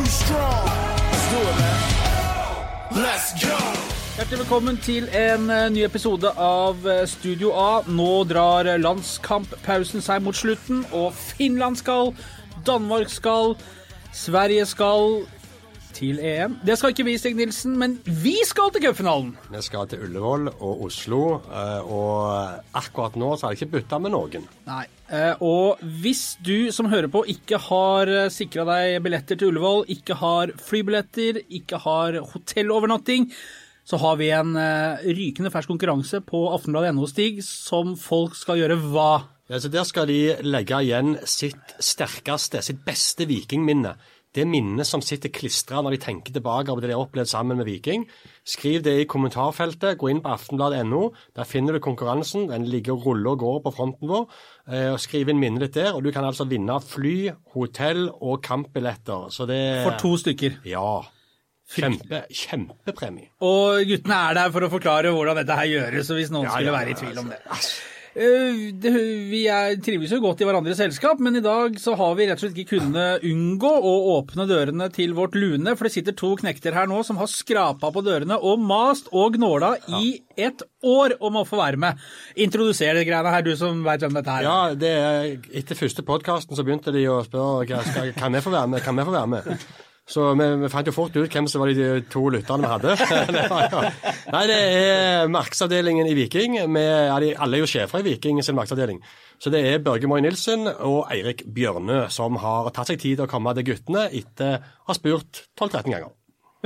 too strong. Let's do it, man. Let's go. Hjertelig velkommen til en eh, ny episode av eh, Studio A. Nå drar landskamppausen seg mot slutten, og Finland skal, Danmark skal, Sverige skal til EM. Det skal ikke vi, Stig Nilsen, men vi skal til cupfinalen. Vi skal til Ullevål og Oslo, eh, og akkurat nå så har jeg ikke bytta med noen. Nei. Eh, Og hvis du som hører på ikke har sikra deg billetter til Ullevål, ikke har flybilletter, ikke har hotellovernatting, så har vi en eh, rykende fersk konkurranse på Aftenbladet.no, Stig, som folk skal gjøre hva? Ja, så Der skal de legge igjen sitt sterkeste, sitt beste vikingminne. Det minnet som sitter klistra når de tenker tilbake på det de har opplevd sammen med Viking. Skriv det i kommentarfeltet. Gå inn på aftenbladet.no. Der finner du konkurransen. Den ligger og ruller og går på fronten vår. Eh, og Skriv inn minnet ditt der, og du kan altså vinne fly, hotell og kampbilletter. Så det For to stykker. Ja. Kjempe, kjempepremie. Og guttene er der for å forklare hvordan dette her gjøres, så hvis noen Ja, skulle ja, være i tvil om det. Eh, det vi er, trives jo godt i hverandres selskap, men i dag så har vi rett og slett ikke kunnet unngå å åpne dørene til vårt lune, for det sitter to knekter her nå som har skrapa på dørene og mast og gnåla i et år om å få være med. Introduser de greiene her, du som veit hvem dette er. Ja, det er, etter første podkasten så begynte de å spørre kan jeg få være med. Kan jeg få være med? Så vi, vi fant jo fort ut hvem som var de to lytterne vi hadde. Nei, det er markedsavdelingen i Viking. Med, alle er jo sjefer i Viking sin markedsavdeling. Så det er Børge Moi Nilsen og Eirik Bjørnø som har tatt seg tid til å komme til guttene etter å ha spurt 12-13 ganger.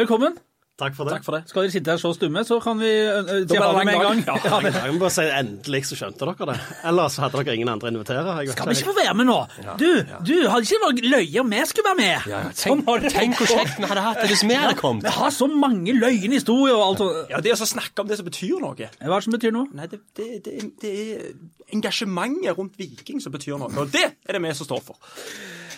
Velkommen. Takk for det. Skal dere sitte her så stumme, så kan vi uh, si ha det det med en gang. Ja, Jeg må bare si Endelig så skjønte dere det. Ellers hadde dere ingen andre å invitere. Jeg vet Skal vi ikke. få være med nå? Du, du, hadde ikke vært løye om vi skulle være med? Ja, Tenk, tenk hvor kjekt vi hadde hatt det hvis vi hadde kommet. Vi har så mange løgne historier og alt sånt. Ja, Det å snakke om det som betyr noe Hva er det som betyr noe? Nei, det, det, det, det er engasjementet rundt Viking som betyr noe. Og det er det vi som står for.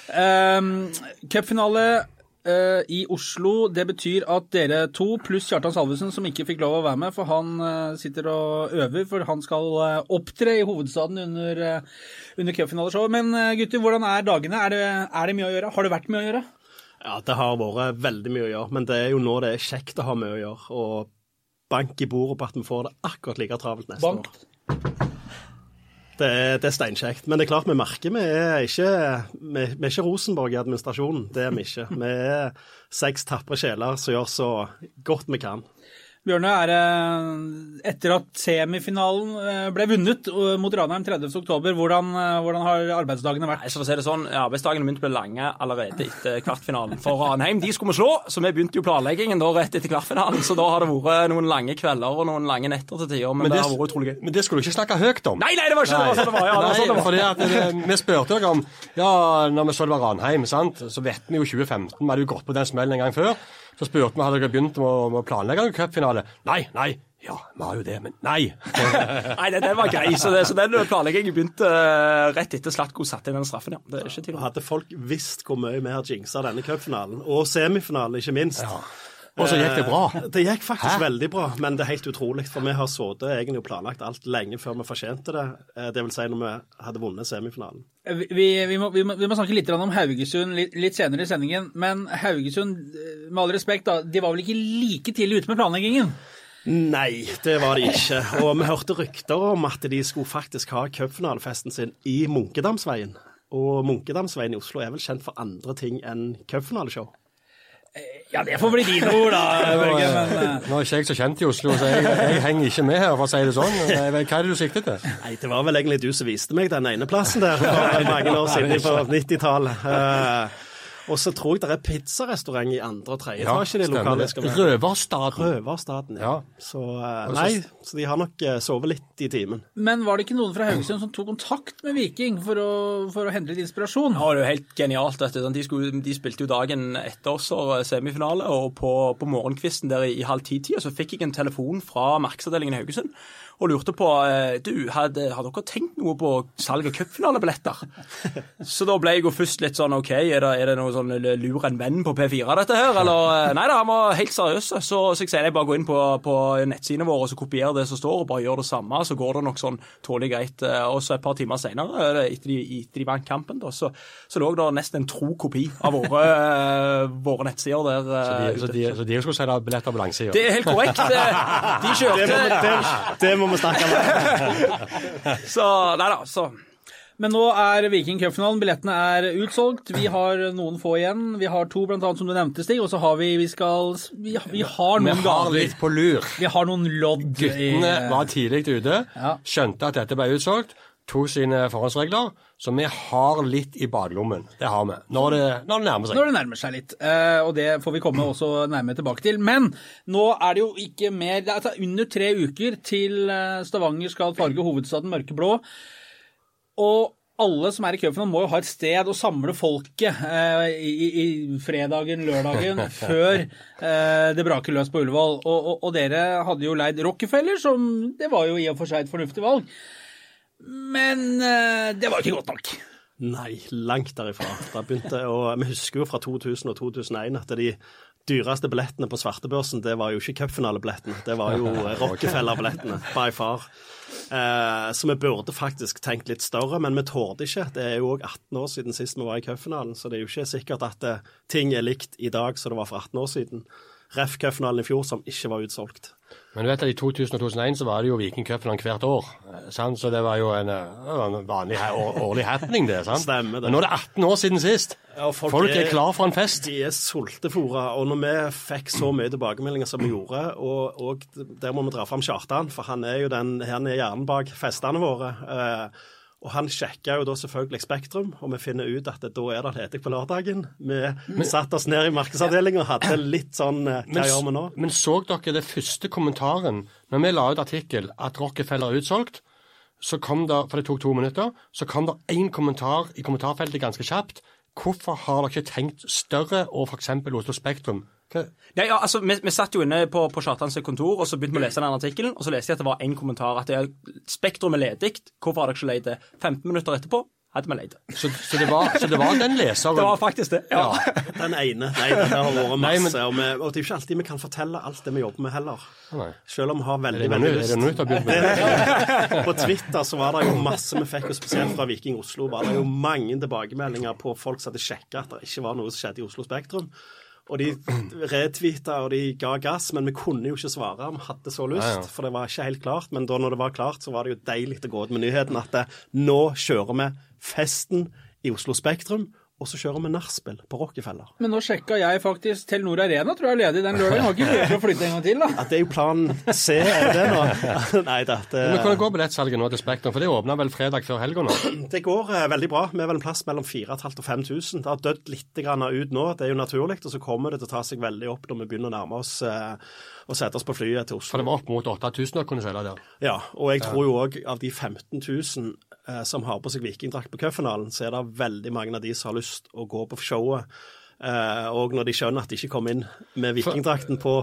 Um, Cupfinale eh, i Oslo, det betyr at dere to pluss Kjartan Salvesen, som ikke fikk lov å være med, for han eh, sitter og øver, for han skal eh, opptre i hovedstaden under, uh, under cupfinaleshowet. Men eh, gutter, hvordan er dagene? Er det, er det mye å gjøre? Har det vært mye å gjøre? Ja, Det har vært veldig mye å gjøre, men det er jo nå det er kjekt å ha mye å gjøre. Og bank i bordet på at vi får det akkurat like travelt neste Bank. år. Det er, det er steinkjekt. Men det er klart vi merker vi er ikke, vi, er ikke Rosenborg i administrasjonen. Det er vi ikke. Vi er seks tapre sjeler som gjør så godt vi kan. Bjørne, er det etter at semifinalen eh, ble vunnet eh, mot Ranheim 30.10, hvordan, eh, hvordan har arbeidsdagene vært? Nei, så for å si det sånn, Arbeidsdagene begynte å bli lange allerede etter kvartfinalen. For Ranheim de skulle vi slå, så vi begynte jo planleggingen da rett etter kvartfinalen. Så da har det vært noen lange kvelder og noen lange netter til tider. Men, det, har vært utrolig gøy. men det skulle du ikke snakke høyt om. Nei, nei, det var ikke det var sånn det var. Ja, det var sånn det var. fordi at det, Vi spurte dere om Ja, når vi så det var Ranheim, sant? så vet vi jo 2015. Vi hadde jo gått på den smellen en gang før. Så spurte vi hadde dere begynt med å, planlegge en cupfinale. Nei, nei. Ja, vi har jo det, men nei. Nei, det, den var grei. Så, det, så den planleggingen begynte uh, rett etter Slatko satte inn den straffen, ja. Det er ikke til. Hadde folk visst hvor mye vi har jinxa denne cupfinalen, og semifinalen ikke minst Og så gikk det bra. Eh, Det gikk faktisk Hæ? veldig bra, men det er helt utrolig. For vi har sittet egentlig og planlagt alt lenge før vi fortjente det. Eh, Det vil si når vi hadde vunnet semifinalen. Vi, vi, vi, må, vi, må, vi må snakke litt om Haugesund litt, litt senere i sendingen. Men Haugesund, eh, med all respekt, da, de var vel ikke like tidlig ute med planleggingen? Nei, det var de ikke. Og vi hørte rykter om at de skulle faktisk ha cupfinalefesten sin i Munkedamsveien. Og Munkedamsveien i Oslo er vel kjent for andre ting enn cupfinaleshow. Ja, det får bli dine ord, da, Børge. Men, eh, Nå er ikke jeg så kjent i Oslo, så jeg, jeg henger ikke med her, for å si det sånn. Vet- Hva er det du sikter til? Nei, det var vel egentlig du som viste meg den ene plassen der for mange år siden på 90-tallet. Eh, og så tror jeg det er pizzarestaurant i andre og tredje etasje skal være. Røverstaden. Røverstaden, ja. Ja. Så eh, nei, så de har nok eh, sovet litt i timen. men var det ikke noen fra Haugesund som tok kontakt med Viking for å, for å hente litt inspirasjon? Ja, det er jo helt genialt. De, skulle, de spilte jo dagen etter oss og semifinale, og på, på morgenkvisten der i, i halv ti-tida så fikk jeg en telefon fra markedsavdelingen i Haugesund. og lurte på eh, du, hadde, har dere tenkt noe på salg av cupfinalebilletter. Så da ble jeg jo først litt sånn OK, er det, er det noe sånn lur en venn på P4, dette her? Eller eh, Nei da, han var helt seriøs. Så, så jeg sier jeg bare gå inn på, på nettsidene våre og så kopiere det som står, og bare gjør det samme. Så går det nok sånn tålelig greit. Eh, Og så et par timer senere, etter de, etter de vant kampen, da, så, så lå det nesten en tro kopi av våre, eh, våre nettsider der. Så eh, de, så de, så de skulle selge billett av langsida. det er helt korrekt. Eh, De Det må, kjørte det, det må vi snakke om. Så Nei da, så Men nå er Viking Cup-finalen. Billettene er utsolgt. Vi har noen få igjen. Vi har to, blant annet, som du nevnte, Stig. Og så har vi Vi skal Vi, vi har Vi har litt på lur. Vi har noen lodd. Guttene var tidlig ute, skjønte at dette ble utsolgt, tok sine forhåndsregler. Så vi har litt i badelommen. Det har vi. Når det, når det nærmer seg. Når det nærmer seg litt, eh, og det får vi komme også nærmere tilbake til. Men nå er det jo ikke mer Det er altså under tre uker til eh, Stavanger skal farge hovedstaden mørkeblå. Og alle som er i cupfinalen må jo ha et sted å samle folket eh, i, i, fredagen, lørdagen, før eh, det braker løs på Ullevål. Og, og, og dere hadde jo leid Rockefeller, som det var jo i og for seg et fornuftig valg. Men eh, det var ikke godt nok. Nei, langt derifra. Da begynte, og Vi husker jo fra 2000 og 2001 at de dyreste billettene på svartebørsen, det var jo ikke cupfinalebillettene. Det var jo Rockefeller-billettene, by far. Eh, så vi burde faktisk tenkt litt større, men vi torde ikke. Det er jo òg 18 år siden sist vi var i cupfinalen, så det er jo ikke sikkert at eh, ting er likt i dag som det var for 18 år siden. Ref cupfinalen i fjor som ikke var utsolgt. Men du vet at i 2000 og 2001 så var det jo Viking Cup-finalen hvert år. eh, Sant? Så det var jo en, eh, en vanlig år, årlig happening, det. sant? Stemmer det. Men nå er det 18 år siden sist. Ja, folk Folk er er- klar for en fest. De er sultefòra. Og når vi fikk så mye tilbakemeldinger som vi gjorde, og, og der må vi dra fram Kjartan, for han er jo den her nede i hjernen bak festene våre. Eh, og han sjekka jo da selvfølgelig Spektrum, og vi finner ut at da er det ledig på lørdagen. Vi satte oss ned i markedsavdelinga og hadde litt sånn eh, Hva gjør vi nå? Men så dere det første kommentaren når vi la ut artikkel at Rockefeller er utsolgt? Så kom det, for det tok to minutter, så kom det én kommentar i kommentarfeltet ganske kjapt. Hvorfor har dere ikke tenkt større og f.eks. Oslo Spektrum? Hva? Nei, ja, altså, vi, vi satt jo inne på, på Kjartans kontor og så begynte vi å lese den artikkelen. og Så leste jeg at det var én kommentar at det er Spektrum er ledig. Hvorfor har dere ikke leid det? 15 minutter etterpå hadde vi leid det. Så, så, det var, så det var den leseren Det var faktisk det. Ja. Den ene. Nei, det har vært Nei, men- masse. og, vi, og det er ikke alltid vi kan fortelle alt det vi jobber med heller. Nei. Selv om vi har Er veldig, veldig er lyst. det nå du har begynt med det? På Twitter så var det jo masse vi fikk, og spesielt fra Viking Oslo, var det jo mange tilbakemeldinger på folk som hadde sjekka at det ikke var noe som skjedde i Oslo Spektrum. Og de retweeta og de ga gass, men vi kunne jo ikke svare. Vi hadde så lyst, Ja, ja. for det var ikke helt klart. Men da når det var klart, så var det jo deilig å gå ut med nyheten at eh, nå kjører vi festen i Oslo Spektrum, og så kjører vi nachspiel på Rockefeller. Men nå sjekka jeg faktisk Telenor Arena, tror jeg er ledig den lørdagen. Har ikke mulighet til å flytte en gang til, da. Ja, det er jo plan C, er det nå? Nei da. det- Men hvordan går billettsalget nå til Spektrum? For det åpna vel fredag før helga nå? Det går eh, veldig bra. Vi er vel en plass mellom 4500 og 5000. Det har dødd litt grann ut nå, det er jo naturlig. Og så kommer det til å ta seg veldig opp når vi begynner å nærme oss eh, og sette oss på flyet til Oslo. For det var opp mot 8000 dere kunne selge der. Ja, og jeg tror jo òg av de 15 000 eh, som har på seg vikingdrakt på cupfinalen, så er det veldig mange av de som har lyst å gå på showet. Eh, og når de skjønner at de ikke kom inn med vikingdrakten på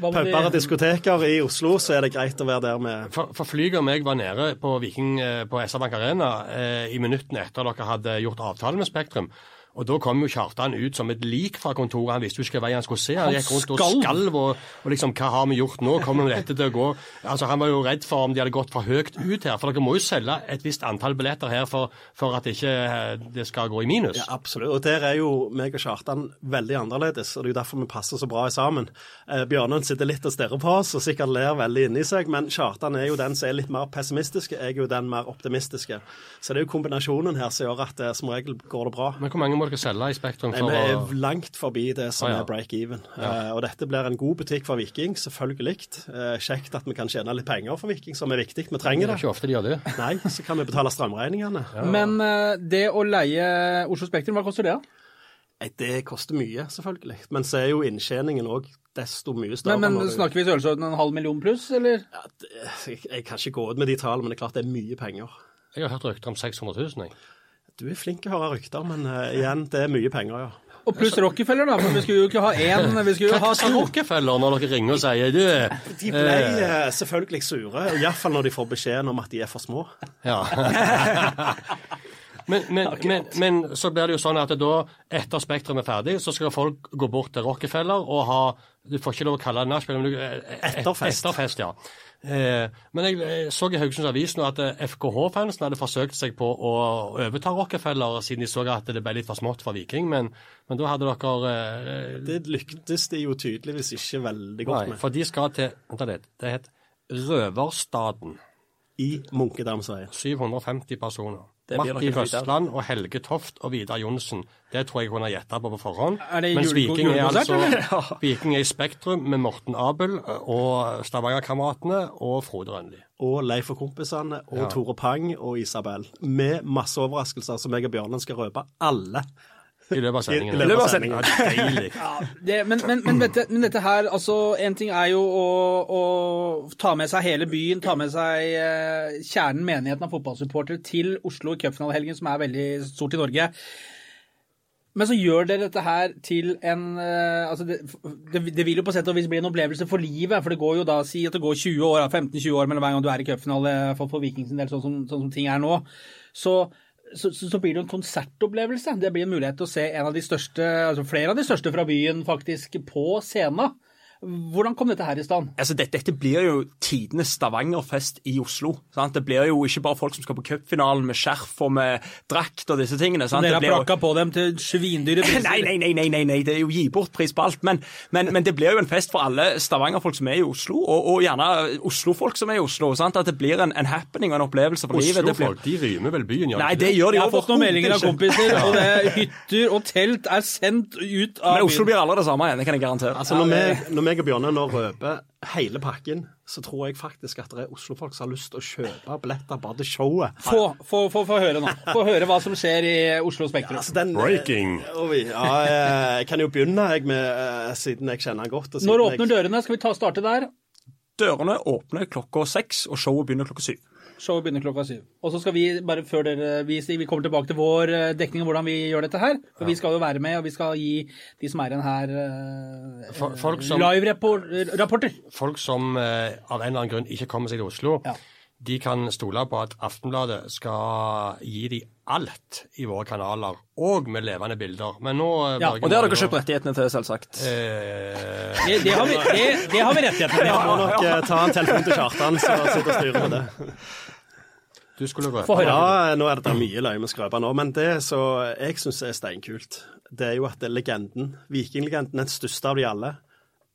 puber og diskoteker i Oslo, så er det greit å være der med For, for Flyger og meg var nede på Viking eh, på SR Bank Arena eh, i minuttene etter dere hadde gjort avtale med Spektrum. Og Da kom jo Kjartan ut som et lik fra kontoret. Han visste jo ikke hva han skulle se. Han, Han gikk rundt og skalv. og, og liksom Hva har vi gjort nå? Kommer dette til å gå Altså Han var jo redd for om de hadde gått for høyt ut her. For dere må jo selge et visst antall billetter her for, for at ikke eh, det skal gå i minus. Ja, absolutt. Og der er jo meg og Kjartan veldig annerledes, og det er jo derfor vi passer så bra sammen. Eh, Bjørnøen sitter litt og stirrer på oss og sikkert ler veldig inni seg, men Kjartan er jo den som er litt mer pessimistiske, jeg er jo den mer optimistiske. Så det er jo kombinasjonen her som gjør at det, som regel går det bra. Men hvor mange må dere selge i Spektrum Nei, Vi å er langt forbi det som ah, ja. er break-even. Eh, og dette blir en god butikk for Viking, selvfølgelig. Uh, kjekt at vi kan tjene litt penger for Viking, som er viktig. Vi trenger Det er det. ikke ofte de gjør det. Nei, så kan vi betale strømregningene. Men uh, det å leie Oslo Spektrum, hva koster det? Nei, Det koster mye, selvfølgelig. Men så er jo inntjeningen òg desto mye større. Men, men snakker vi i størrelsesorden en halv million pluss, eller? Ja, det, jeg, jeg kan ikke gå ut med de tallene, men det er klart det er mye penger. Jeg har hørt rykter om 600 000. Jeg. Du er flink til å høre rykter, men uh, igjen, det er mye penger, ja. Og pluss Rockefeller, da, for vi skulle jo ikke ha én, vi skulle jo ha to. Rockefeller når dere ringer og sier du De ble eh, selvfølgelig sure, iallfall når de får beskjeden om at de er for små. Ja. Men, men, men, men så blir det jo sånn at da, etter Spektrum er ferdig, så skal folk gå bort til Rockefeller og ha Du får ikke lov å kalle det nachspiel, men du eh, Etterfest. Etterfest, ja. Eh, men jeg eh, så i Haugesunds Avis nå at eh, FKH-fansen hadde forsøkt seg på å overta Rockefeller, siden de så at det ble litt for smått for Viking. Men, men da hadde dere eh, Det lyktes de jo tydeligvis ikke veldig godt Nei, med. for de skal til litt. Det het Røverstaden. I Munkedamsveien. 750 personer. Det blir nok Martin. Røsland og Helge Toft og Vidar Johnsen. Det tror jeg hun har gjetta på på forhånd. Er det Mens Viking er altså Viking er i Spektrum med Morten Abel og Stavangerkameratene og Frode Rønli. Og Leif og kompisene, og Tore Pang og Isabel. Med masse overraskelser som jeg og Bjørnen skal røpe. Alle. I løpet av sendingen. I løpet av sendingen. Ja. Det, men, men, men, dette, men dette her, altså En ting er jo å, å ta med seg hele byen, ta med seg eh, kjernen, menigheten av fotballsupportere til Oslo i cupfinalehelgen, som er veldig stort i Norge. Men så gjør dere dette her til en eh, altså det, det, det vil jo på sett og vis bli en opplevelse for livet. For det går jo da, si at det går 20 år, 15-20 år mellom hver gang du er i cupfinale for, for Vikings del, sånn som, sånn som ting er nå. Så, så, så, blir det en konsertopplevelse. Det blir en mulighet til å se av største, altså flere av de største fra byen faktisk på scenen. Hvordan kom dette her i stand? Altså, dette, dette blir jo tidenes Stavangerfest i Oslo. Sant? Det blir jo ikke bare folk som skal på cupfinalen med skjerf og med drakt og disse tingene. Sant? Dere har plakka jo- på dem til svindyre priser. Nei, nei, nei, nei, nei, nei, det er jo gi bort pris på alt. Men, men, men det blir jo en fest for alle Stavanger-folk som er i Oslo, og, og gjerne Oslo-folk som er i Oslo. Sant? At det blir en, en happening og en opplevelse for livet. Det. Oslo-folk, de rymer vel byen, gjør Nei, det gjør de Jeg har fått noen meldinger av kompiser, og det er hytter og telt er sendt ut av Men Oslo blir aldri det samme igjen, det kan jeg garantere. Altså, når, vi, når meg og Bjørne nå røper hele pakken, så tror jeg faktisk at det er Oslo-folk som har lyst til å kjøpe billetter bare til showet. Få, få, få, få høre nå. Få høre hva som skjer i Oslo Spektrum. Altså, den, Breaking. Oi, ja, jeg kan jo begynne, jeg, med, eh, siden jeg kjenner han godt. og siden Når åpner jeg, dørene? Skal vi ta starte der? Dørene åpner klokka seks, og showet begynner klokka syv. Showet begynner klokka syv. Og så skal vi bare før dere vi, vi kommer tilbake til vår eh, dekning og hvordan vi gjør dette her. For vi skal jo være med, og vi skal gi de som er igjen her, eh, For- folk som- live-rapporter. Folk som eh, av en eller annen grunn ikke kommer seg til Oslo, Ja. de kan stole på at Aftenbladet skal gi dem alt i våre kanaler, og med levende bilder. Men nå eh, Ja, Og det har dere kjøpt rettighetene til, selvsagt. Eh, Det, det, har vi, det, det har vi rettigheter jeg må nok eh, ta en telefon til Kjartan, som sitter og styrer med det. du skulle gå etter? Ja, nå er det mye løye vi skrøper nå, men det som jeg syns er steinkult, det er jo at det er legenden, vikinglegenden, den største av de alle,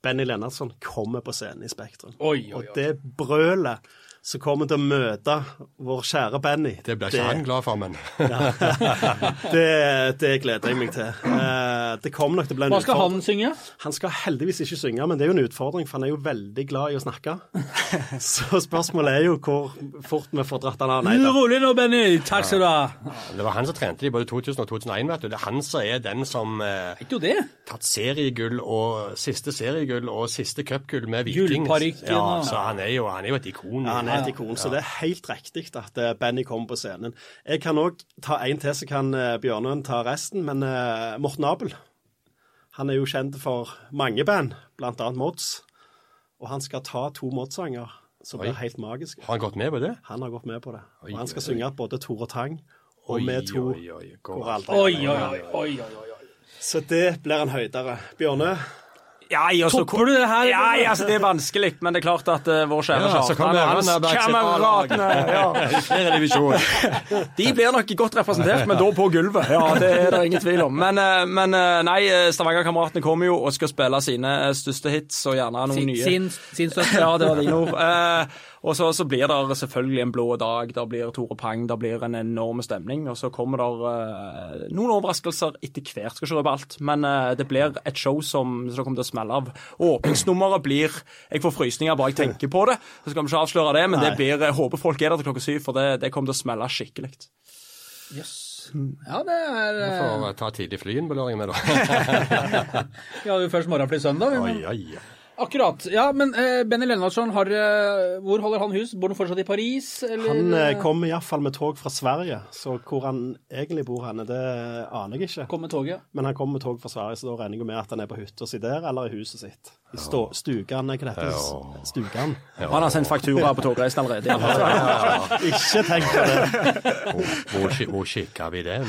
Benny Lennartson, kommer på scenen i Spektrum. Oi, oi, oi. Og det brølet som kommer til å møte vår kjære Benny Det blir ikke han glad for, men det, det gleder jeg meg til. Eh, Det kommer nok til å bli en Hva skal utfordring. han synge? Han skal heldigvis ikke synge, men det er jo en utfordring, for han er jo veldig glad i å snakke. Så spørsmålet er jo hvor fort vi får dratt han av. Nei da. Rolig nå, Benny. Takk skal du ha. det var han som trente de både 2000 og 2001, vet du. Det er han som er den som eh, jo det. tatt seriegull og siste seriegull og siste cupgull med Viking. Gullparykken Ja, så han er jo, han er jo et ikon. Ja, han er et ikon, så det er helt riktig at eh, Benny kommer på scenen. Jeg kan òg ta en til, så kan eh, Bjørnøen ta resten. Men eh, Morten Abel han er jo kjent for mange band, blant annet Mods. Og han skal ta to Mods-sanger som blir helt magiske. Har han gått med på det? Han har gått med på det. Oi, Og han skal oi, synge både Tore Tang og Oi, med to oi, oi, gå. hvor aldri Oi, oi, oi. oi, oi, oi. Så det blir en høydere. Bjørne, Ja, ja, så- Topper du det her? Ja, altså, det er vanskelig, men det er klart at uh, vår kjære Ja, så Kjartan og hans kameratene ja. De blir nok godt representert, men da på gulvet. Ja, Det er det ingen tvil om. Men, eh, men eh, nei, Stavanger-kameratene kommer jo og skal spille sine største hits, og gjerne noen Sin, nye. sin, sin største. Ja, det var dine ord. Eh, og så, så blir det selvfølgelig en blå dag, det blir Tore Pang, det blir en enorm stemning. Og så kommer det uh, noen overraskelser etter hvert. Skal ikke røpe alt, men uh, det blir et show som, som kommer til å smelle av. Åpningsnummeret blir Jeg får frysninger bare jeg tenker på det. Så skal vi ikke avsløre det, men det blir Jeg håper folk er der til klokka syv, for det, det kommer til å smelle skikkelig. Yes. Ja, det er Vi Får ta tidlig lørdag med, da. Vi hadde jo først morgenfly søndag. vi, Oi, men- oi, oi. Akkurat. Ja, men eh, Benny Lennartson, har, eh, hvor holder han hus? Bor han fortsatt i Paris? Eller? Han eh, kommer iallfall med tog fra Sverige, så hvor han egentlig bor henne, det aner jeg ikke. Kom med toget. Men han kommer med tog fra Sverige, så da regner jeg med at han er på hytta si der, eller i huset sitt. I stå, Stugan, er ikke det heter? Stugan. Han har sendt faktura på togreisen allerede. Ja. Ikke tenk på det. Hvor, hvor, kikker vi den?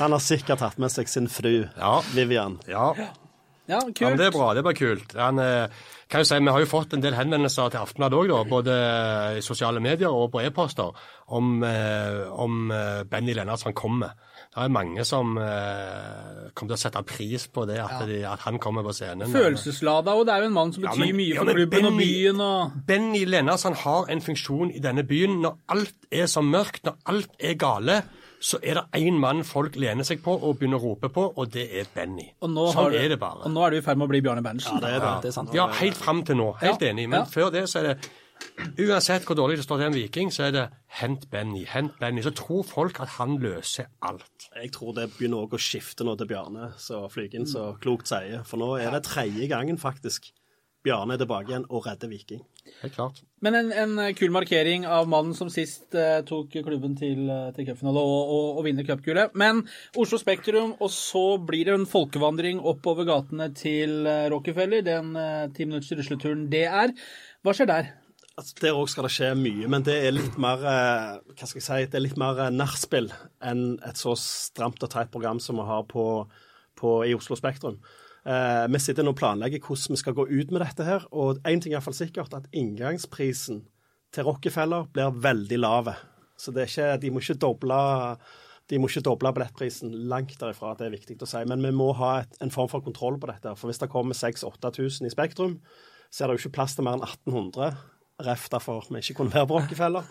Han har sikkert tatt med seg sin fru, Ja. Vivian. Ja. Ja, Ja, men. Det er bra. Det er bare kult. Han, eh, kan jo si, Vi har jo fått en del henvendelser til Aftenbladet òg, både i sosiale medier og på e-poster, om, eh, om eh, Benny Lennartsen kommer. Det er mange som eh, kommer til å sette pris på det, at, de, at han kommer på scenen. Følelseslada, og det er jo en mann som Ja, betyr men- mye for ja, klubben og byen og Benny Lennartsen har en funksjon i denne byen. Når alt er så mørkt, når alt er gale, så er det én mann folk lener seg på og begynner å rope på, og det er Benny. og nå, sånn har du, er det bare. og nå er du i ferd med å bli Bjarne Berntsen. Det er det. Det er sant. Ja, helt fram til nå. Helt Ja, enig. Men ja. før det så er det Uansett hvor dårlig det står til en viking, så er det hent Benny, hent Benny. Så tror folk at han løser alt. Jeg tror det begynner å skifte nå til Bjarne, så Flygen så klokt sier. For nå er det tredje gangen, faktisk. Bjarne er tilbake igjen og redder Viking. Helt klart. Men en, en kul markering av mannen som sist eh, tok klubben til, eh, til cupfinale og, og, og vinner cupgullet. Men Oslo Spektrum, og så blir det en folkevandring oppover gatene til eh, Rockefeller. Den eh, ti minutters rusleturen det er. Hva skjer der? Altså, Der òg skal det skje mye, men det er litt mer eh, hva skal jeg si, det er litt mer eh, nachspiel enn et så stramt og teit program som vi har på, på, i Oslo Spektrum. Eh, vi sitter nå og planlegger hvordan vi skal gå ut med dette her. Og én ting er iallfall sikkert, at inngangsprisen til Rockefeller blir veldig lav. Så ikke, de må ikke doble de må ikke doble billettprisen. Langt derifra, det er viktig å si. Men vi må ha et, en form for kontroll på dette. For hvis det kommer 6000-8000 i Spektrum, så er det jo ikke plass til mer enn 1800. Ref derfor vi ikke kunne være på Rockefeller.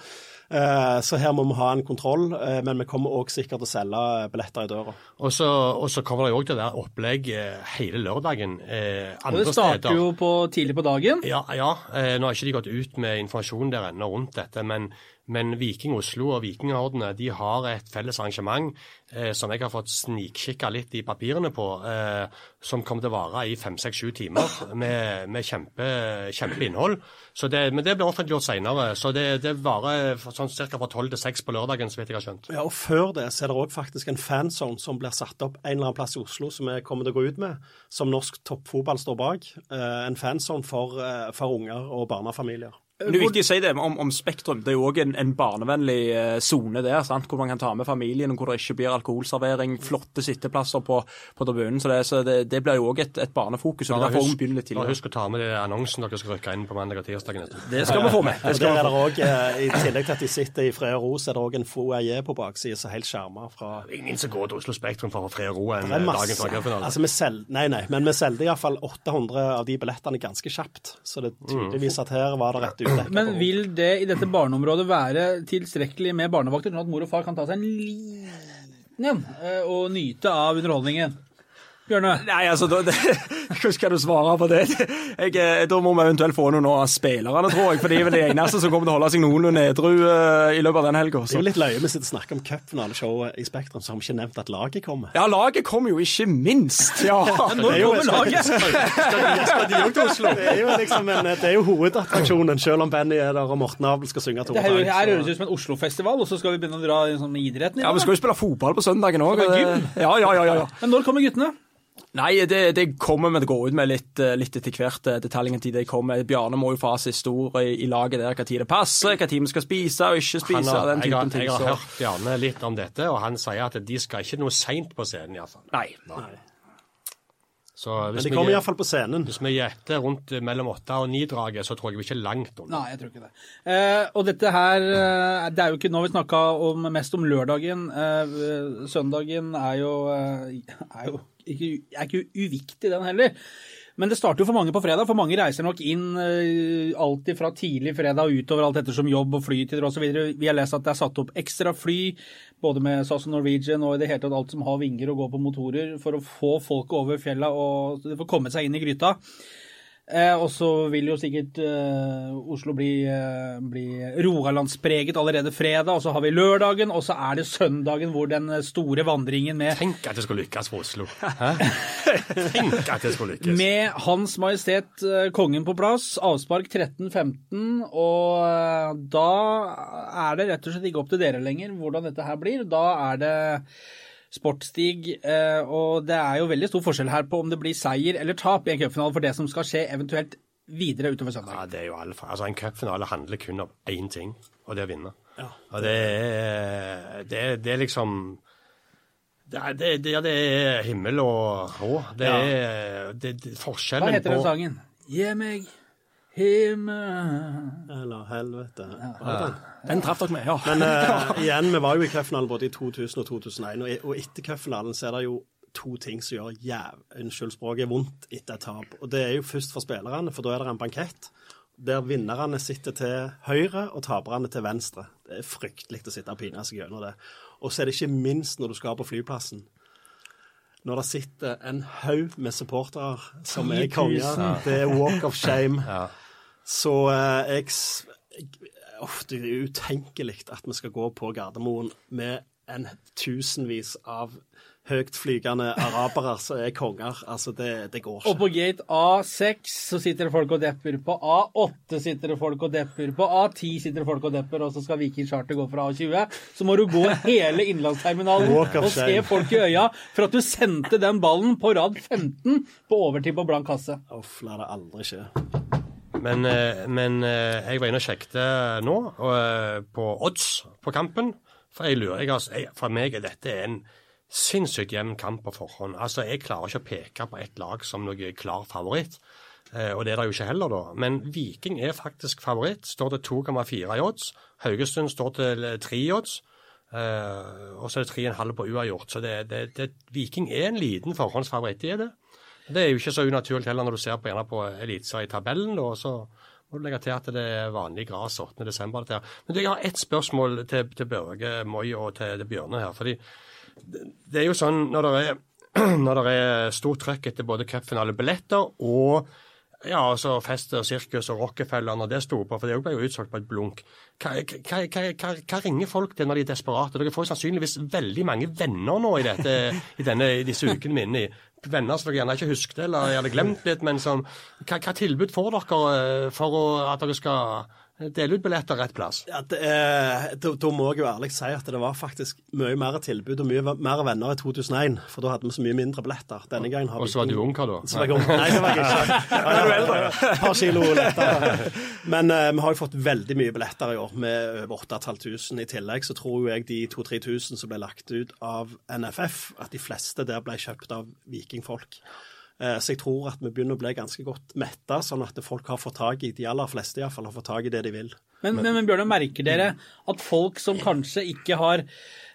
Eh, Så her må vi ha en kontroll, eh, men vi kommer òg sikkert til å selge billetter i døra. Og så, og så kommer det jo òg til å være opplegg eh, hele lørdagen eh, Og det starter steder. jo på, tidlig på dagen. Ja, ja. Eh, nå har ikke de gått ut med informasjon der ennå rundt dette, men, men Viking Oslo og Vikingordene de har et felles arrangement eh, som jeg har fått snikkikka litt i papirene på, eh, som kommer til å vare i fem, seks, sju timer med, med kjempe, kjempeinnhold. Så det, men det blir offentliggjort senere. Så det, det varer sånn ca. fra tolv til seks på lørdagen, så vidt jeg har skjønt. Ja, og Før det så er det òg faktisk en fanzone som blir satt opp en eller annen plass i Oslo, som vi kommer til å gå ut med, som norsk toppfotball står bak. Eh, En fanzone for, eh, for unger og barnefamilier. Det er viktig å si det om, om Spektrum. Det er jo òg en, en barnevennlig eh, sone der, sant? hvor man kan ta med familien, og hvor det ikke blir alkoholservering, flotte sitteplasser på, på tribunen. Så, det, så det, det blir jo òg et, et barnefokus. og Bare derfor husk, litt bare tidligere. husk å ta med det annonsen dere skal rykke inn på mandag og tirsdag. Det skal vi få med. Det Og der er det også, eh, I tillegg til at de sitter i fred og ro, så er det òg en foajé på baksiden som er helt skjerma fra Ingen som går til Oslo Spektrum for å få fred og ro en dagens er dagen før cupfinalen. Altså, vi sel... Nei, nei, men vi solgte iallfall 800 av de billettene ganske kjapt. Så det er tydeligvis at her var det rett utdekka. Men vil det i dette barneområdet være tilstrekkelig med barnevakter, sånn at mor og far kan ta seg en liten en eh, og nyte av underholdningen? Bjørne? Nei, altså, da, det, Hvordan skal du svare på det? Jeg, eh, da må vi eventuelt få noen av spillerne, tror jeg. For de er vel de eneste som kommer til å holde seg noenlunde edru uh, i løpet av den helga. Det er jo litt løye vi sitter og snakker om cupfinaleshowet i Spektrum, så har vi ikke nevnt at laget kommer. Ja, laget kommer jo ikke minst. Ja. Når kommer laget? Det er jo liksom en, det er jo hovedattraksjonen, selv om Benny er der og Morten Abel skal synge to Det her, høres ut som en Oslo-festival, og så skal vi begynne å dra i sånn med idretten i ja, Vi skal jo spille fotball på søndagen òg. Skal? Ja, ja, ja, ja, ja. Men når kommer guttene? Nei, det, det kommer vi til å gå ut med litt, eh, litt etter hvert. eh, Detaljene til det kommer. Bjarne må jo få sin ord i, i laget der, hva tid det passer, hva tid vi skal spise og ikke spise. har, den jeg, har, typen ting. jeg har så- hørt Bjarne litt om dette, og han sier at de skal ikke noe seint på scenen. i hvert fall. Nei. Så Men de vi, kommer iallfall på scenen. hvis vi gjetter rundt mellom åtte og ni-draget, så tror jeg vi ikke er langt unna. Nei, jeg tror ikke det. Eh, og dette her eh, Det er jo ikke nå vi snakka mest om lørdagen. Eh, søndagen er jo, eh, er jo ikke, er ikke uviktig, den heller. Men det starter jo for mange på fredag, for mange reiser nok inn eh, alltid fra tidlig fredag og utover alt ettersom jobb og flytider osv. Vi har lest at det er satt opp ekstra fly, både med SAS og Norwegian og i det hele tatt alt som har vinger og går på motorer, for å få folk over fjella og for å komme seg inn i gryta. Eh, og så vil jo sikkert eh, Oslo bli, eh, bli Rogalandspreget allerede fredag. Og så har vi lørdagen, og så er det søndagen hvor den store vandringen med Tenk at det skulle lykkes for Oslo. Tenk at det skulle lykkes. Med Hans Majestet eh, Kongen på plass, avspark 13.15, og eh, da er det rett og slett ikke opp til dere lenger hvordan dette her blir. Da er det sportsstig, eh, og det er jo veldig stor forskjell her på om det blir seier eller tap i en cupfinale for det som skal skje eventuelt videre utover søndag. Ja, det er jo alle, Altså, En cupfinale handler kun om én ting, og det er å vinne. Og det er, det, er- det er liksom det er, det, det, det er himmel og hå. Det ja. det, det, forskjellen Hva heter den sangen? Gi meg himmel Eller helvete. Ja. den? Den traff dere med, ja. Men uh, igjen, vi var jo i cupfinalen både i 2000 og 2001, og, og etter cupfinalen så er det jo to ting som gjør jæv, unnskyld språket, vondt etter et tap. Og det er jo først for spillerne, for da er det en bankett. Der vinnerne sitter til høyre og taperne til venstre. Det er fryktelig å sitte og pine seg gjennom det. Og så er det ikke minst når du skal på flyplassen. Når det sitter en haug med supportere som er konger. Det er walk of shame. Så eh, jeg, uff, Det er utenkelig at vi skal gå på Gardermoen med en tusenvis av høytflygende arabere som er konger. Altså, det, det går Og på gate A6 så sitter det folk og depper. På A8 sitter det folk og depper. På A10 sitter det folk og depper, og så skal Viking Charter gå fra A20. Så må du gå hele innlandsterminalen og se folk i øya for at du sendte den ballen på rad 15 på overtid på blank kasse. Uff, la det aldri skje. Men, eh, men eh, jeg var inne og sjekket nå eh, på odds på kampen. For jeg lurer, jeg, for meg er dette en sinnssykt jevn kamp på forhånd. Altså, Jeg klarer ikke å peke på ett lag som noe klar favoritt. Og det er det jo ikke heller, da. Men Viking er faktisk favoritt. Står til 2,4 i odds. Haugesund står til 3 i odds. Og så er det 3,5 på uavgjort. Så det, det, det, Viking er en liten forhåndsfavoritt, det er det. Det er jo ikke så unaturlig heller når du ser på, gjerne på eliteserietabellen. da, så må du legge til at det er vanlig gras 8. desember. Men du, jeg har ett spørsmål til, til Børge Moi og til, til Bjørne her. fordi det, er jo sånn når det er, når det er stort trøkk etter både cupfinalebilletter og ja, altså Fest og Sirkus og Rockefeller når det sto på, for det ble jo utsolgt på et blunk. Hva, hva, hva, hva, ringer folk til når de er desperate? Dere får sannsynligvis veldig mange venner nå i, dette, i, denne, i disse ukene vi er inne i. Venner som dere gjerne ikke husket eller hadde glemt litt, men som Hva, hva tilbud får dere eh, for å, at dere skal dele ut billetter rett plass? Ja, det er, da, da må jeg jo ærlig si at det var faktisk mye mer tilbud og mye mer venner i 2001. For da hadde vi så mye mindre billetter. Denne gangen har Og så var du ung, hva da? Så var jeg ung. Nei, det var jeg ikke. Ja, jeg var Et par kilo lettere. Men eh, vi har jo fått veldig mye billetter i år, med over 8500. I tillegg så tror jo jeg de 2000-3000 som ble lagt ut av NFF, at de fleste der ble kjøpt av vikingfolk. Eh, Så jeg tror at vi begynner å bli ganske godt metta, sånn at folk har fått tak i, de aller fleste iallfall, har fått tak i det de vil. Men, men, men Bjørnar, merker dere at folk som kanskje ikke har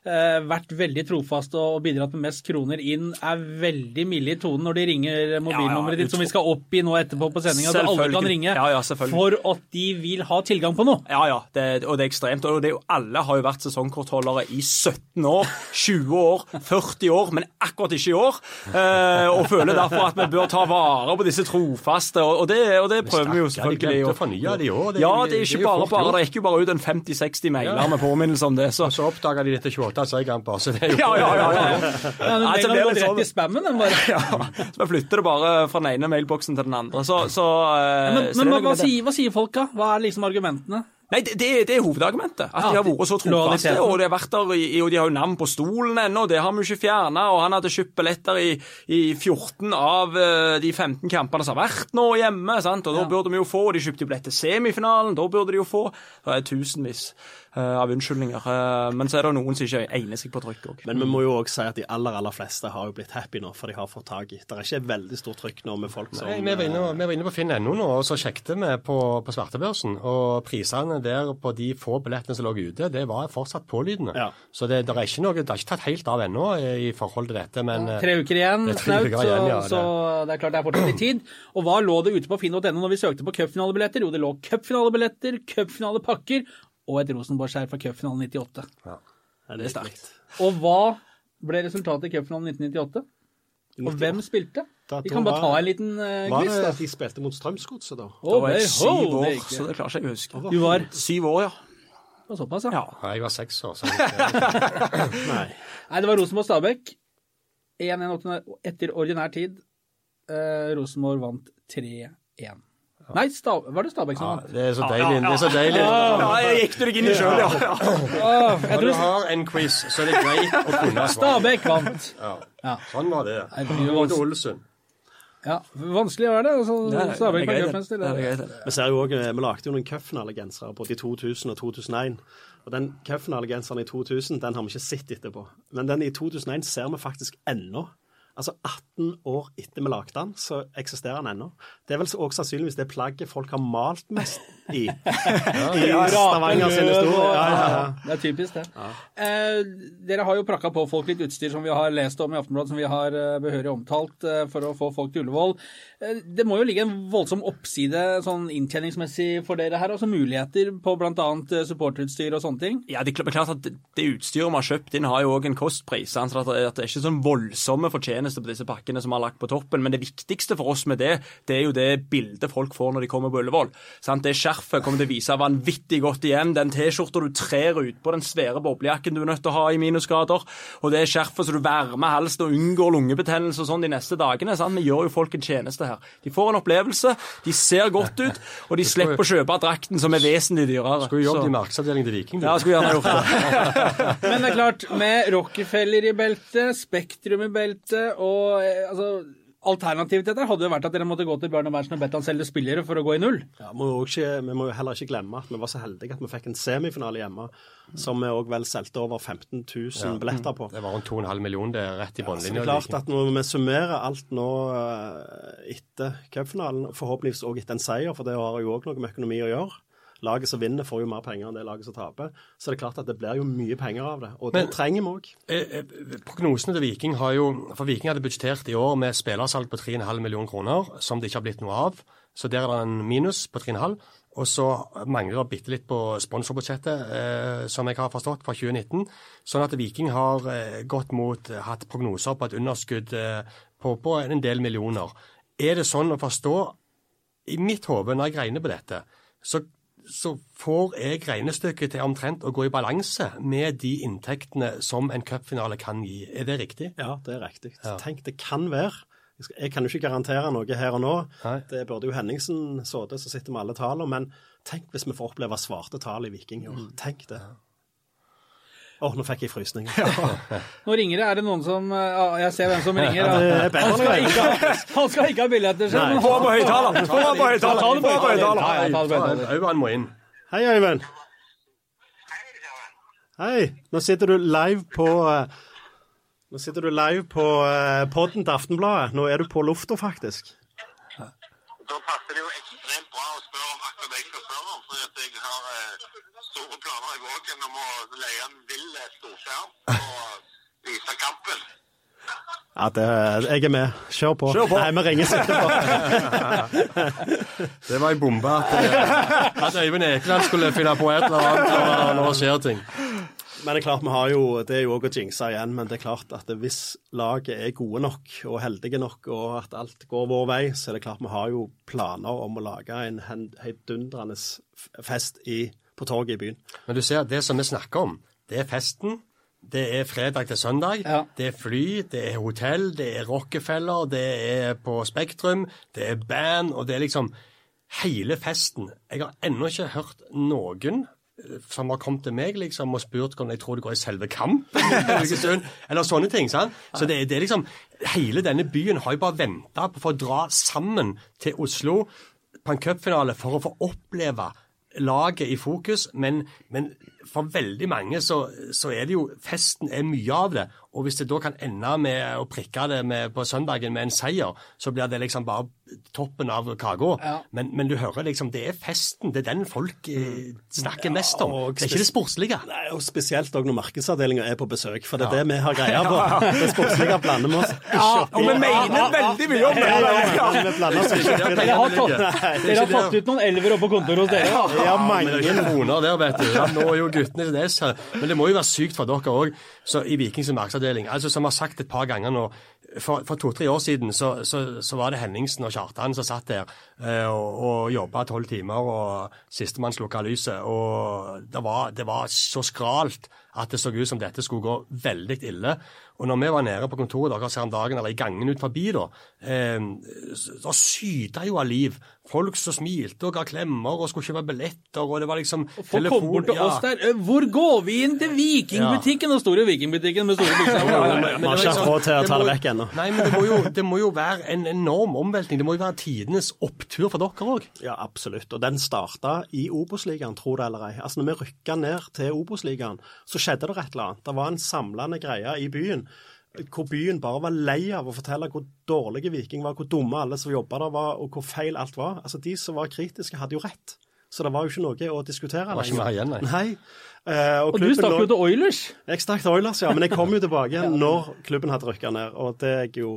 vært veldig trofaste og bidratt med mest kroner inn, er veldig milde i tonen når de ringer mobilnummeret Ja, ja, ditt, som vi skal opp i nå etterpå på sendinga, så alle kan ringe, Ja, ja, for at de vil ha tilgang på noe. Ja, ja, det, og det er ekstremt. Og det er jo, alle har jo vært sesongkortholdere i 17 år, 20 år, 40 år, men akkurat ikke i år. Eh, og føler derfor at vi bør ta vare på disse trofaste, og, og, det, og det prøver vi jo selvfølgelig. de fornye det i år. Det er ja, det er ikke bare fort bare. Det gikk jo bare ut en 50-60 mailer med påminnelse om det. Så. Og så oppdaga de dette 28 seierkamper, så det er jo Ja, ja, ja. ja, den mailen sånn- rett i spammen, den bare. ja. Så vi flytter det bare fra den ene mailboksen til den andre. Så, så, ja, Men, så men hva, hva, sier, hva sier folk, da? Hva er liksom argumentene? Nei, det, det, er hovedargumentet. At Ja, de har vært så trofaste. Og de har vært der, og de har jo navn på stolen ennå, det har vi jo ikke fjerna. Og han hadde kjøpt billetter i, i 14 av eh, de 15 kampene som har vært nå hjemme. sant? Og da Ja. burde vi jo få. og De kjøpte jo billett til semifinalen, da burde de jo få. Det er tusenvis eh, av unnskyldninger. Eh, men så er det noen som ikke egner seg på trykk òg. Men vi må jo òg si at de aller aller fleste har jo blitt happy nå, for de har fått tak i. Det er ikke veldig stort trykk nå med folk som Nei, vi, var inne, vi var inne på finn.no nå, og så sjekket vi på, på svartebørsen. Og prisene der på de få billettene som lå ute, det var fortsatt pålydende. Ja. Så det, det, er ikke noe, det har ikke tatt helt av ennå i, i forhold til dette. Men ja, Tre uker igjen, tre snaut, så, ja, så det er klart det er fortsatt litt tid. Og hva lå det ute på finn.no når vi søkte på cupfinalebilletter? Jo, det lå cupfinalebilletter, cupfinalepakker og et Rosenborg-skjær fra cupfinalen 98. Ja, det er sterkt. Og hva ble resultatet i cupfinalen 1998? Og hvem spilte? Vi kan bare ta en liten uh, Var quiz, det da. at de spilte mot Strømsgodset, da? Oh, det var jeg syv år, det så det klarer ikke å huske. Du var Syv år, ja. det var såpass, ja. ja. Jeg var seks år. Så Nei. Nei, det var Rosenborg-Stabæk. 1-1 etter ordinær tid. Eh, Rosenborg vant 3-1. Nei, Sta var det Stabæk som ja, vant? det er så deilig. Det er så deilig. Ja, jeg gikk du deg inn i sjøl, ja. ja. Når du har en quiz, så er det greit å kunne svare. Stabæk vant. Ja. Ja. Sånn var det. Blir jo Mot. Ålesund. Ja, vanskelig var det. Altså, Det er- Stabæk det er det. Det er det. Vi ser jo også, vi lagde jo noen cupfinalegensere både i 2000 og 2001. Og den cupfinalegenseren i 2000 den har vi ikke sett etterpå. Men den i 2001 ser vi faktisk ennå. Altså 18 år etter vi lagde den, så eksisterer den ennå. Det er vel også sannsynligvis det plagget folk har malt mest i. I Stavanger sine store. Ja, ja, ja. Det er typisk, det. Eh, dere har jo prakka på folk litt utstyr som vi har lest om i Aftenbladet, som vi har eh, behørig omtalt eh, for å få folk til Ullevål. Eh, det må jo ligge en voldsom oppside sånn inntjeningsmessig for dere her, altså muligheter på bl.a. supporterutstyr og sånne ting. Ja, det er klart at det, utstyret vi har kjøpt inn, har jo òg en kostpris. Så at det, er ikke sånn voldsomme fortjenester på disse pakkene som vi har lagt på toppen. Men det viktigste for oss med det, det er jo det bildet folk får når de kommer på Ullevål. Sant? Det skjerfet kommer til å vise vanvittig godt igjen. Den T-skjorta du trer ut på, den svære boblejakken du er nødt til å ha i minusgrader, og det skjerfet så du varmer halsen og unngår lungebetennelse og sånn de neste dagene. Sant? Vi gjør jo folk en tjeneste her. De får en opplevelse, de ser godt ut, og de slipper å kjøpe drakten som er vesentlig dyrere. Skulle jobbet Så- i markedsavdelingen til Viking. du. Ja, skulle gjerne gjort det. Men det er klart, med Rockefeller i beltet, Spektrum i beltet og eh, altså Alternativet til dette hadde jo vært at dere måtte gå til Bjørn Berntsen og bedt han selge spillere for å gå i null. Ja, må jo ikke, vi må jo heller ikke glemme at vi var så heldige at vi fikk en semifinale hjemme, som vi òg vel solgte over 15 000 billetter på. Det var rundt 2,5 millioner det er rett i Så det er klart at når vi summerer alt nå eh, etter cupfinalen, forhåpentligvis òg etter en seier, for det har jo òg noe med økonomi å gjøre Laget som vinner, får jo mer penger enn det laget som taper. Så det er klart at det blir jo mye penger av det, og det Men- trenger vi òg. Eh, eh, Prognosene til Viking har jo For Viking hadde budsjettert i år med spillersalg på 3,5 millioner kroner, som det ikke har blitt noe av. Så der er det en minus på 3,5. Og så mangler det bitte litt på sponsorbudsjettet, eh, som jeg har forstått, fra 2019. Sånn at Viking har eh, gått mot eh, hatt prognoser på et underskudd eh, på, på en del millioner. Er det sånn å forstå I mitt hode, når jeg regner på dette, så så får jeg regnestykket til omtrent å gå i balanse med de inntektene som en cupfinale kan gi. Er det riktig? Ja, det er riktig. Tenk, det kan være. Jeg, kan jo ikke garantere noe her og nå. Nei. Det burde jo Henningsen så det, så sitter med alle tallene. Men tenk hvis vi får oppleve svarte tall i Viking i år. Tenk det. Å, nå fikk jeg frysninger. Nå ringer det. Er det noen som eh, ja, Jeg ser hvem som ringer. Ja. er Han, skal ikke, ha- han skal ikke ha billetter selv, Få på høyttaleren! Få på høyttaler! Få på høyttaler! Ja, ja, ta det på høyttaler. Øyvind må inn. Hei, Øyvind. Hei. Nå sitter du live på eh, Nå sitter du live på eh, podden til Aftenbladet. Nå er du på lufta, faktisk. Da passer det jo ekstremt bra å spørre om akkurat det jeg skal spørre om. For jeg har eh, store planer i vågen om å leie en vill eh, storskjerm og vise kampen. Ja, det, jeg er med. Kjør på. Kjør på. Nei, vi ringes etterpå. Det var ei bombe at, eh, at Øyvind Ekeland skulle finne på et eller annet når det skjer ting. Men det er klart, vi har jo, det er jo òg å jinxe igjen, men det er klart at hvis laget er gode nok og heldige nok, og at alt går vår vei, så er det klart vi har jo planer om å lage en heidundrende fest i, på torget i byen. Men du ser, det som vi snakker om, det er festen. Det er fredag til søndag. Ja. Det er fly, det er hotell, det er Rockefeller, det er på Spektrum, det er band, og det er liksom hele festen. Jeg har ennå ikke hørt noen eh, som har kommet til meg liksom, og spurt om jeg tror det går i selve kampen. Eller sånne ting. sant? Så det, det er liksom, Hele denne byen har jo bare venta på å dra sammen til Oslo på en cupfinale for å få oppleve laget i fokus, men, men for veldig mange så, så er det jo Festen er mye av det. Og hvis det da kan ende med å prikke det med, på søndagen med en seier, så blir det liksom bare toppen av kaka. Ja. Men, men du hører liksom, det er festen. Det er den folk eh, snakker mest om. og Det er ikke det sportslige. Nei, og Spesielt òg når markedsavdelinga er på besøk, for det er det vi har greia på. Det sportslige blander vi oss ikke opp Og vi mener veldig mye om det! Vi blander oss ikke opp i det. Dere har, tatt, dere har tatt ut noen elver oppe på kontoret hos dere. Ja, mange. kroner der, vet du. Nå er jo guttene her. Men det må jo være sykt for dere òg, i Vikings markedsavdeling. Altså, som vi har sagt et par ganger nå, for, for to-tre år siden så, så, så var det Henningsen og Kjartan som satt der eh, og, og jobba tolv timer, og sistemann slukka lyset. Og det var, det var så skralt at det så ut som dette skulle gå veldig ille. Og når vi var nede på kontoret deres her om dagen, eller i gangen ut forbi, da, eh, så syta jo av liv. Folk som smilte og ga klemmer og skulle kjøpe billetter, og det var liksom Folk kom bort til oss der. «Eh, Hvor går vi inn til Vikingbutikken? Og store Vikingbutikken med store bukser. Ja, Vi har ikke hatt råd til å ta det vekk ennå. Nei, men det må, jo, det må jo være en enorm omveltning. Det må jo være tidenes opptur for dere òg. Ja, absolutt. Og den starta i Obos-ligaen, tro det eller ei. Altså, når vi rykka ned til Obos-ligaen, så skjedde det et eller annet. Det var en samlende greie i byen. Hvor byen bare var lei av å fortelle hvor dårlige Viking var, hvor dumme alle som jobba der var, og hvor feil alt var. Altså, De som var kritiske, hadde jo rett. Så det var jo ikke noe å diskutere var ikke mer igjen, nei. nei. Eh, Og du klubben stakk jo til Oilers. Jeg stakk til Oilers, ja. Men jeg kom jo tilbake igjen når klubben hadde rykka ned. Og det er jo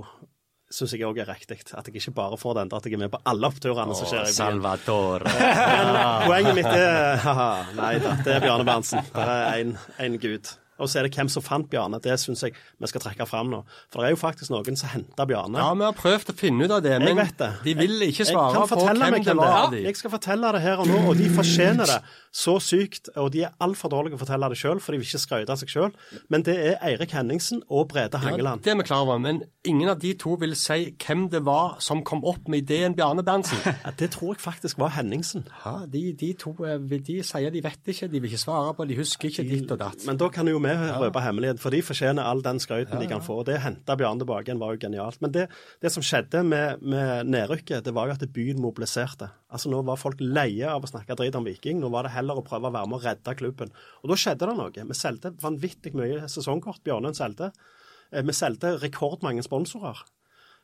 syns jeg òg er riktig. At jeg ikke bare får den at jeg er med på alle oppturene som skjer i byen. Salvatore. Poenget mitt er Nei da, det er Bjarne Berntsen. Det er én gud. Og så er det hvem som fant Bjarne. Det syns jeg vi skal trekke fram nå. For det er jo faktisk noen som henta Bjarne. Ja, vi har prøvd å finne ut av det, men det. de vil ikke svare på hvem meg det hvem var. er. Jeg skal fortelle det her og nå, og de fortjener det så sykt. Og de er altfor dårlige å fortelle det sjøl, for de vil ikke skryte av seg sjøl. Men det er Eirik Henningsen og Brede Ja, det er vi klar over, men ingen av de to vil si hvem det var som kom opp med ideen Bjarne Berntsen. Ja, det tror jeg faktisk var Henningsen. Ja, de, de to eh, de sier de vet ikke, de vil ikke svare på, de husker ikke ditt og datt. Men da kan jo vi røpe hemmeligheten, for de fortjener all den skryten de kan få. Det å hente Bjarne tilbake igjen var jo genialt. Men det, det som skjedde med, med nedrykket, det var jo at byen mobiliserte. Altså Nå var folk leie av å snakke dritt om Viking. Nå var det heller å prøve å være med å redde klubben. Og da skjedde det noe. Vi solgte vanvittig mye sesongkort. Bjørnøen solgte. Eh, Vi solgte rekordmange sponsorer.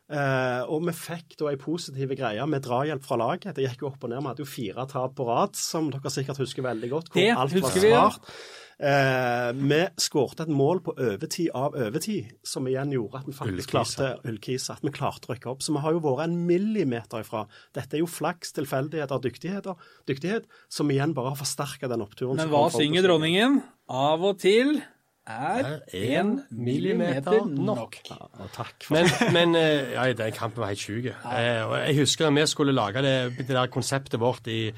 Eh, og vi fikk da ei positiv greie med drahjelp fra laget. Det gikk jo opp og ned. Vi hadde jo fire tap på rad, som dere sikkert husker veldig godt. Hvor Det alt husker var vi, ja. svart. Eh, vi skårte et mål på overtid av overtid, som igjen gjorde at vi faktisk klarte Ullkisa, at vi klarte å rykke opp. Så vi har jo vært en millimeter ifra. Dette er jo flaks, tilfeldigheter og dyktigheter, dyktighet, som igjen bare har forsterka den oppturen. Men hva synger dronningen? Av og til er en millimeter nok. Ja, takk for Men, men eh, ja, den kampen var helt sjuk. Eh, jeg husker da vi skulle lage det, det der konseptet vårt i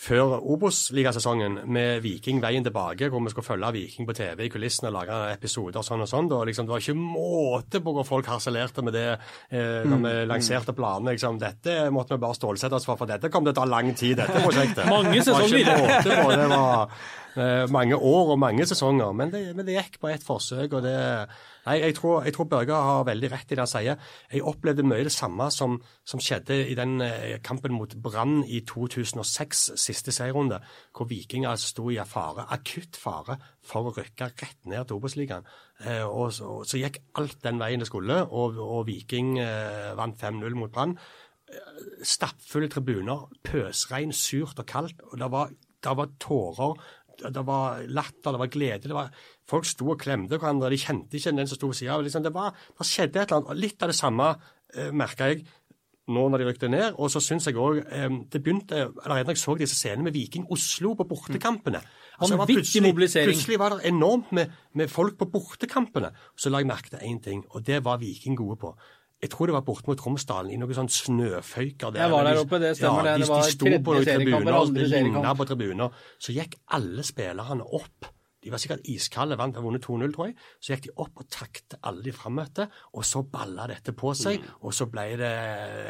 før Obos-ligasesongen med Viking veien tilbake, hvor vi skulle følge Viking på TV i kulissene og lage episoder og sånn og sånn. Liksom, det var ikke måte på hvor folk harselerte med det eh, når vi lanserte planene. Liksom. Dette måtte vi bare stålsette oss for, for dette kom til å ta lang tid, dette prosjektet. Mange Det var ikke sesonger. måte på, det var mange år og mange sesonger. Men det, men det gikk på ett forsøk, og det Nei, jeg tror, jeg tror Børge har veldig rett i det han sier. Jeg opplevde mye det samme som, som skjedde i den eh, kampen mot Brann i 2006, siste serierunde, hvor Vikinger altså sto i fare, akutt fare for å rykke rett ned til Obos-ligaen. Eh, og så, så gikk alt den veien det skulle, og, og Viking eh, vant 5-0 mot Brann. Eh, Stappfulle tribuner, pøsregn, surt og kaldt. og det var, det var tårer det var latter, det var glede. det var Folk sto og klemte hverandre, de kjente ikke den som sto ved siden av. Liksom, det, var, det skjedde et eller annet. Litt av det samme eh, merka jeg nå når de rykte ned. Og så syns jeg òg eh, Det begynte allerede når jeg så disse scenene med Viking Oslo på bortekampene. Altså, det var plutselig- mobilisering. Plutselig var det enormt med, med folk på bortekampene. Så la jeg merke til én ting, og det var Viking gode på. Jeg tror det var borte mot Tromsdalen, i noen sånn snøføyker. der. Jeg var der oppe, det stemmer ja, det. de, Det var de sto på tribuner, og andre det ligna på tribuner. Så gikk alle spillerne opp. De var sikkert iskalde, vant og vunnet 2-0, tror jeg. Så gikk de opp og takte alle de frammøtte, og så balla dette på seg. Mm. Og så ble det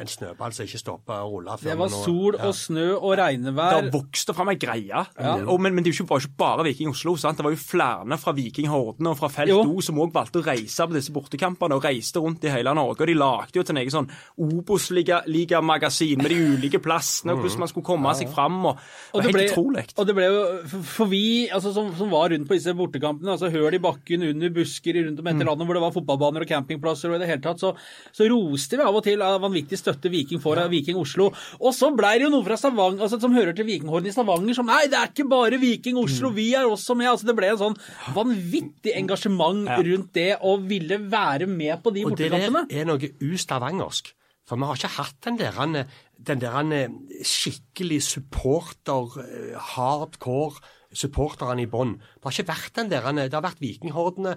en snøball som ikke stoppa å rulle. Det var sol ja. og snø og regnevær. Det vokste fram ei greie. Og, men, men det var jo ikke bare Viking Oslo. sant? Det var jo flere fra Viking Horden og fra Felt. O som òg valgte å reise på disse bortekampene, og reiste rundt i hele Norge. Og de lagde jo til en egen sånn Obos-ligamagasin med de ulike plassene, og hvordan man skulle komme seg fram. og, Og var det, Helt utrolig. og det ble jo, for vi altså, som, som var rundt på disse bortekampene, altså høl i bakken under busker rundt om Mm. etter landet hvor det var fotballbaner og campingplasser, og i det hele tatt, så, så roste vi av og til av vanvittig støtte Viking for av Viking Oslo. Og så blei det jo noe fra Stavanger, altså, som hører til Vikinghorden i Stavanger, som nei, det er ikke bare Viking Mm. Oslo, vi er også med. altså Det ble en sånn vanvittig engasjement rundt det å ville være med på de bortekampene. Og det er noe ustavangersk. For vi har ikke hatt den der, den der skikkelig supporter, eh, hardcore supporterne i bånn. Det har ikke vært den der, det har vært vikinghordene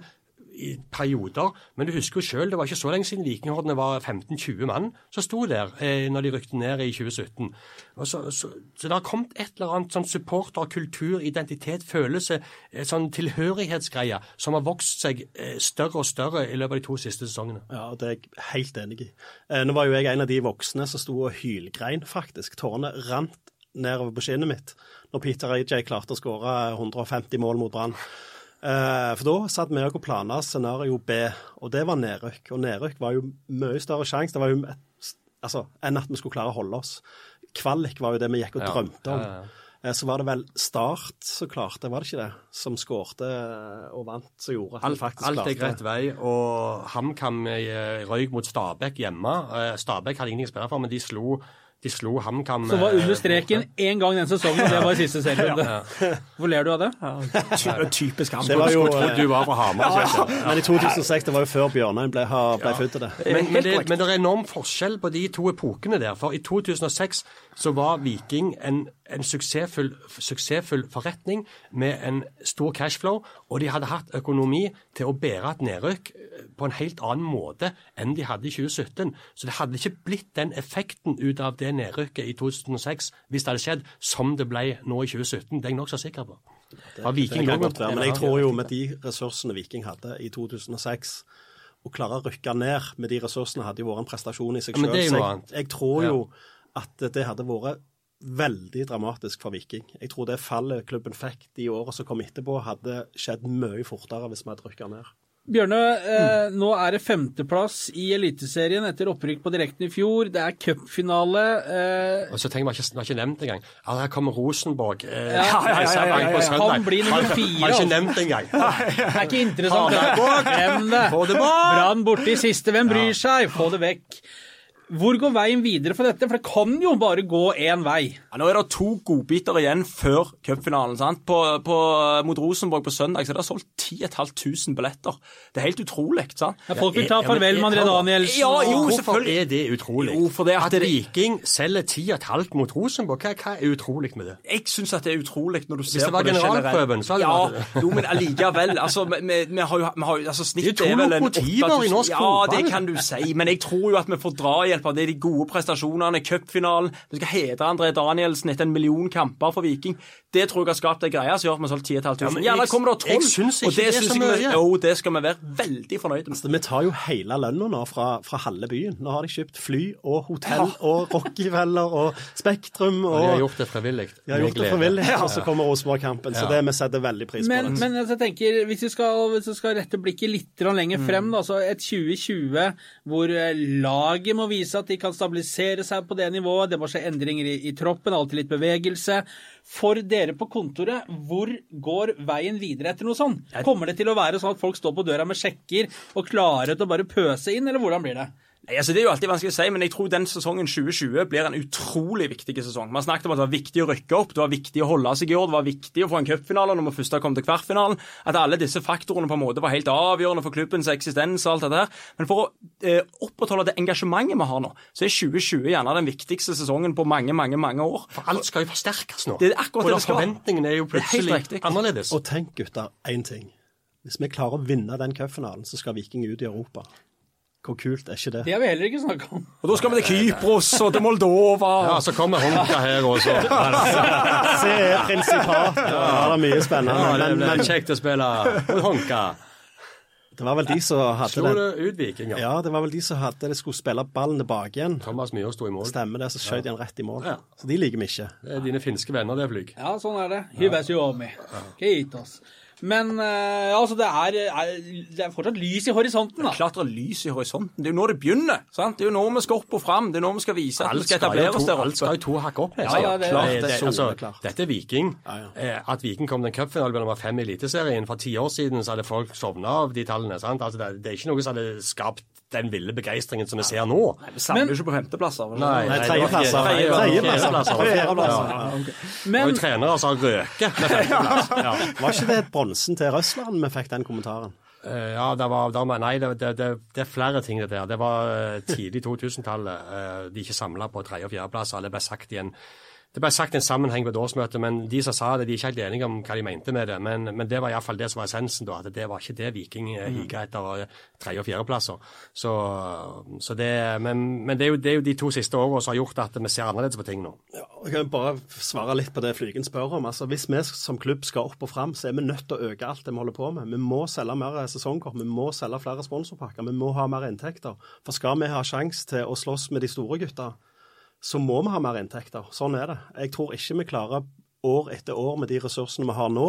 i perioder. Men du husker jo selv, det var ikke så lenge siden Vikinghordene var 15-20 mann som sto der eh, når de rykte ned i 2017. Og så, så, så det har kommet et eller annet sånn supporter, kultur, identitet, følelse, eh, sånn tilhørighetsgreie som har vokst seg eh, større og større i løpet av de to siste sesongene. Ja, det er jeg helt enig i. Eh, Nå var jo jeg en av de voksne som sto og hylgrein, faktisk. Tårene rant nedover på skinnet mitt når Peter AJ klarte å skåre 150 mål mot Brann. Eh, For da satt vi og planla scenario B, og det var nedrykk. Og nedrykk var jo mye større sjanse det var jo altså, enn at vi skulle klare å holde oss. Kvalik var jo det vi gikk og drømte om. ja, ja. Eh, Så var det vel Start som klarte, var det ikke det? Som skårte og vant, som gjorde at Alt, faktisk alt er greit vei, og HamKam eh, røyk mot Stabæk hjemme. Eh, Stabæk hadde ingenting å spille for, men de slo, de slo HamKam Så var eh, under streken én gang den sesongen, og det var i siste serierunde. Hvor ler du av det? Ja, Typisk ham. Det var jo, du var fra Hamar. ja. Men i 2006, det var jo før Bjørnheim ble, ble ja. født til det. Men, men, det, men det er enorm forskjell på de to epokene der. For i 2006 så var Viking en, en suksessfull, suksessfull forretning med en stor cashflow, og de hadde hatt økonomi til å bære et nedrykk eh, på en helt annen måte enn de hadde i 2017. Så det hadde ikke blitt den effekten ut av det nedrykket i 2006 hvis det hadde skjedd, som det ble nå i 2017. Det er jeg nokså sikker på. Ja, Det det kan godt være, men jeg tror jo med de ressursene Viking hadde i 2006 å klare å rykke ned med de ressursene hadde jo vært en prestasjon i seg Ja, selv. noe jeg, jeg tror jo at det hadde vært veldig dramatisk for Viking. Jeg tror det fallet klubben fikk de årene som kom etterpå, hadde skjedd mye fortere hvis vi hadde rykka ned. Bjørne, eh, nå er det femteplass i Eliteserien etter opprykk på direkten i fjor. Det er cupfinale. Eh, Og så tenker man ikke, man har ikke nevnt engang. Ja, her kommer Rosenborg. Eh, Ja, ja, ja, ja, ja, ja. på søndag. Han blir nummer Har- fire, Har ikke altså. nevnt engang. det er ikke interessant. Glem det. Få det bort! Brann borte i siste. Hvem bryr seg? Få det vekk. Hvor går veien videre for dette? For det kan jo bare gå én vei. Ja, nå er det to godbiter igjen før cupfinalen. sant? På, på, mot Rosenborg på søndag så er det solgt 10 500 billetter. Det er helt utrolig. sant? Ja, folk vil ta Ja, farvel med André Danielsen. Ja, jo, selvfølgelig. Hvorfor er det utrolig? Jo, for det at at Viking selger 10,5 mot Rosenborg, hva, hva er utrolig med det? Jeg syns at det er utrolig når du ser det generelt. på det var generalprøven, så hadde ja, det vært Jo, men allikevel. Altså, vi, vi, vi har jo, vi har altså, snittet Det er to vel en lokomotiver i norsk Ja, det kan du si, men jeg tror jo at vi får drahjelp av det, de gode prestasjonene, cupfinalen. Vi skal hedre André Danielsen etter en million kamper for Viking. Det tror jeg har skapt ei greie som gjør at vi har solgt 10 500. Gjerne kommer det tolv. 12, og det det syns jeg vi- Jo, det skal vi være veldig fornøyde med. Altså, Vi tar jo hele lønna nå fra, fra halve byen. Nå har de kjøpt fly og hotell og Rockefeller og Spektrum. Og De har gjort det frivillig. de har gjort det frivillig, og så kommer Rosenborg-kampen. Så det vi setter veldig pris på. Men, det. men altså, jeg tenker, hvis vi skal, hvis skal rette blikket litt lenger frem, da, så et 2020 hvor eh, laget må vise at de kan stabilisere seg på det nivået, det må skje endringer i, i troppen, alltid litt bevegelse. For dere på kontoret, hvor går veien videre etter noe sånt? Kommer det til å være sånn at folk står på døra med sjekker og klarer til å bare pøse inn, eller hvordan blir det? Nei, altså Det er jo alltid vanskelig å si, men jeg tror den sesongen 2020 blir en utrolig viktig sesong. Vi har snakket om at det var viktig å rykke opp, det var viktig å holde seg i år, det var viktig å få en cupfinale når vi først kom til kvartfinalen. At alle disse faktorene på en måte var helt avgjørende for klubbens eksistens og alt dette her. Men for å eh, opprettholde det engasjementet vi har nå, så er 2020 gjerne den viktigste sesongen på mange, mange, mange år. For alt skal jo forsterkes nå. Det er akkurat det det skal. forventningene er jo plutselig er annerledes. Og tenk, gutter, én ting. Hvis vi klarer å vinne den cupfinalen, så skal Viking ut i Europa. Hvor kult er ikke det? Det har vi heller ikke snakka om. Og da skal vi til Kypros og til Moldova. Ja, så kommer Honka her også. Se prinsipat, ja, det er mye spennende. Ja, det blir kjekt å spille mot Honka. det var vel de som hadde Slo det. ut Viking, ja. Ja, det var vel de som hadde det skulle spille ballen tilbake igjen. Thomas Myhre sto i mål. Stemmer det, så skjøt de han rett i mål. Ja. Så de liker vi ikke. Det er dine finske venner, det, Flyg. Ja, sånn er det. Hyvä Suomi. Kiitos. Men uh, altså, det er, er, det er fortsatt lys i horisonten, da. Klart det er lys i horisonten. Det er jo nå det begynner. sant? Det er jo nå vi skal opp og fram. Det er nå vi skal vise at vi skal etablere oss der alt skal jo to hakk opp. Ja, ja, det klart, det. det, altså, dette er Viking. Ja, ja. Eh, At Viking kom til en cupfinale mellom fem i Eliteserien for ti år siden, så hadde folk sovna av de tallene. sant? Altså, det, det er ikke noe som hadde skapt den ville begeistringen som vi ser nå. Vi samler jo ikke på femteplasser. Nei, Nei, tredjeplasser. Tredjeplasser. Fjerdeplasser. Og Men trenere som røker med femteplass. Ja. Var ikke det bronsen til Røsland vi fikk den kommentaren? Eh, Ja, det var, det var Nei, det, det er flere ting, det der. Det var eh, tidlig 2000-tallet. eh, De ikke samla på tredje- og fjerdeplass. Det ble sagt i en Det ble sagt en sammenheng på et årsmøte, men de som sa det, de er ikke helt enige om hva de mente med det. Men, men det var iallfall det som var essensen, da, at det var ikke det Viking Mm. higa etter eh, tredje- og fjerdeplasser. Så, så det, men, men det, er jo, det er jo de to siste årene som har gjort at vi ser annerledes på ting nå. Ja, Jeg kan bare svare litt på det Flygen spør om. Altså, hvis vi som klubb skal opp og fram, så er vi nødt til å øke alt det vi holder på med. Vi må selge mer sesongkort, vi må selge flere sponsorpakker, vi må ha mer inntekter. For skal vi ha sjanse til å slåss med de store gutta, så må vi ha mer inntekter. Sånn er det. Jeg tror ikke vi klarer år etter år med de ressursene vi har nå,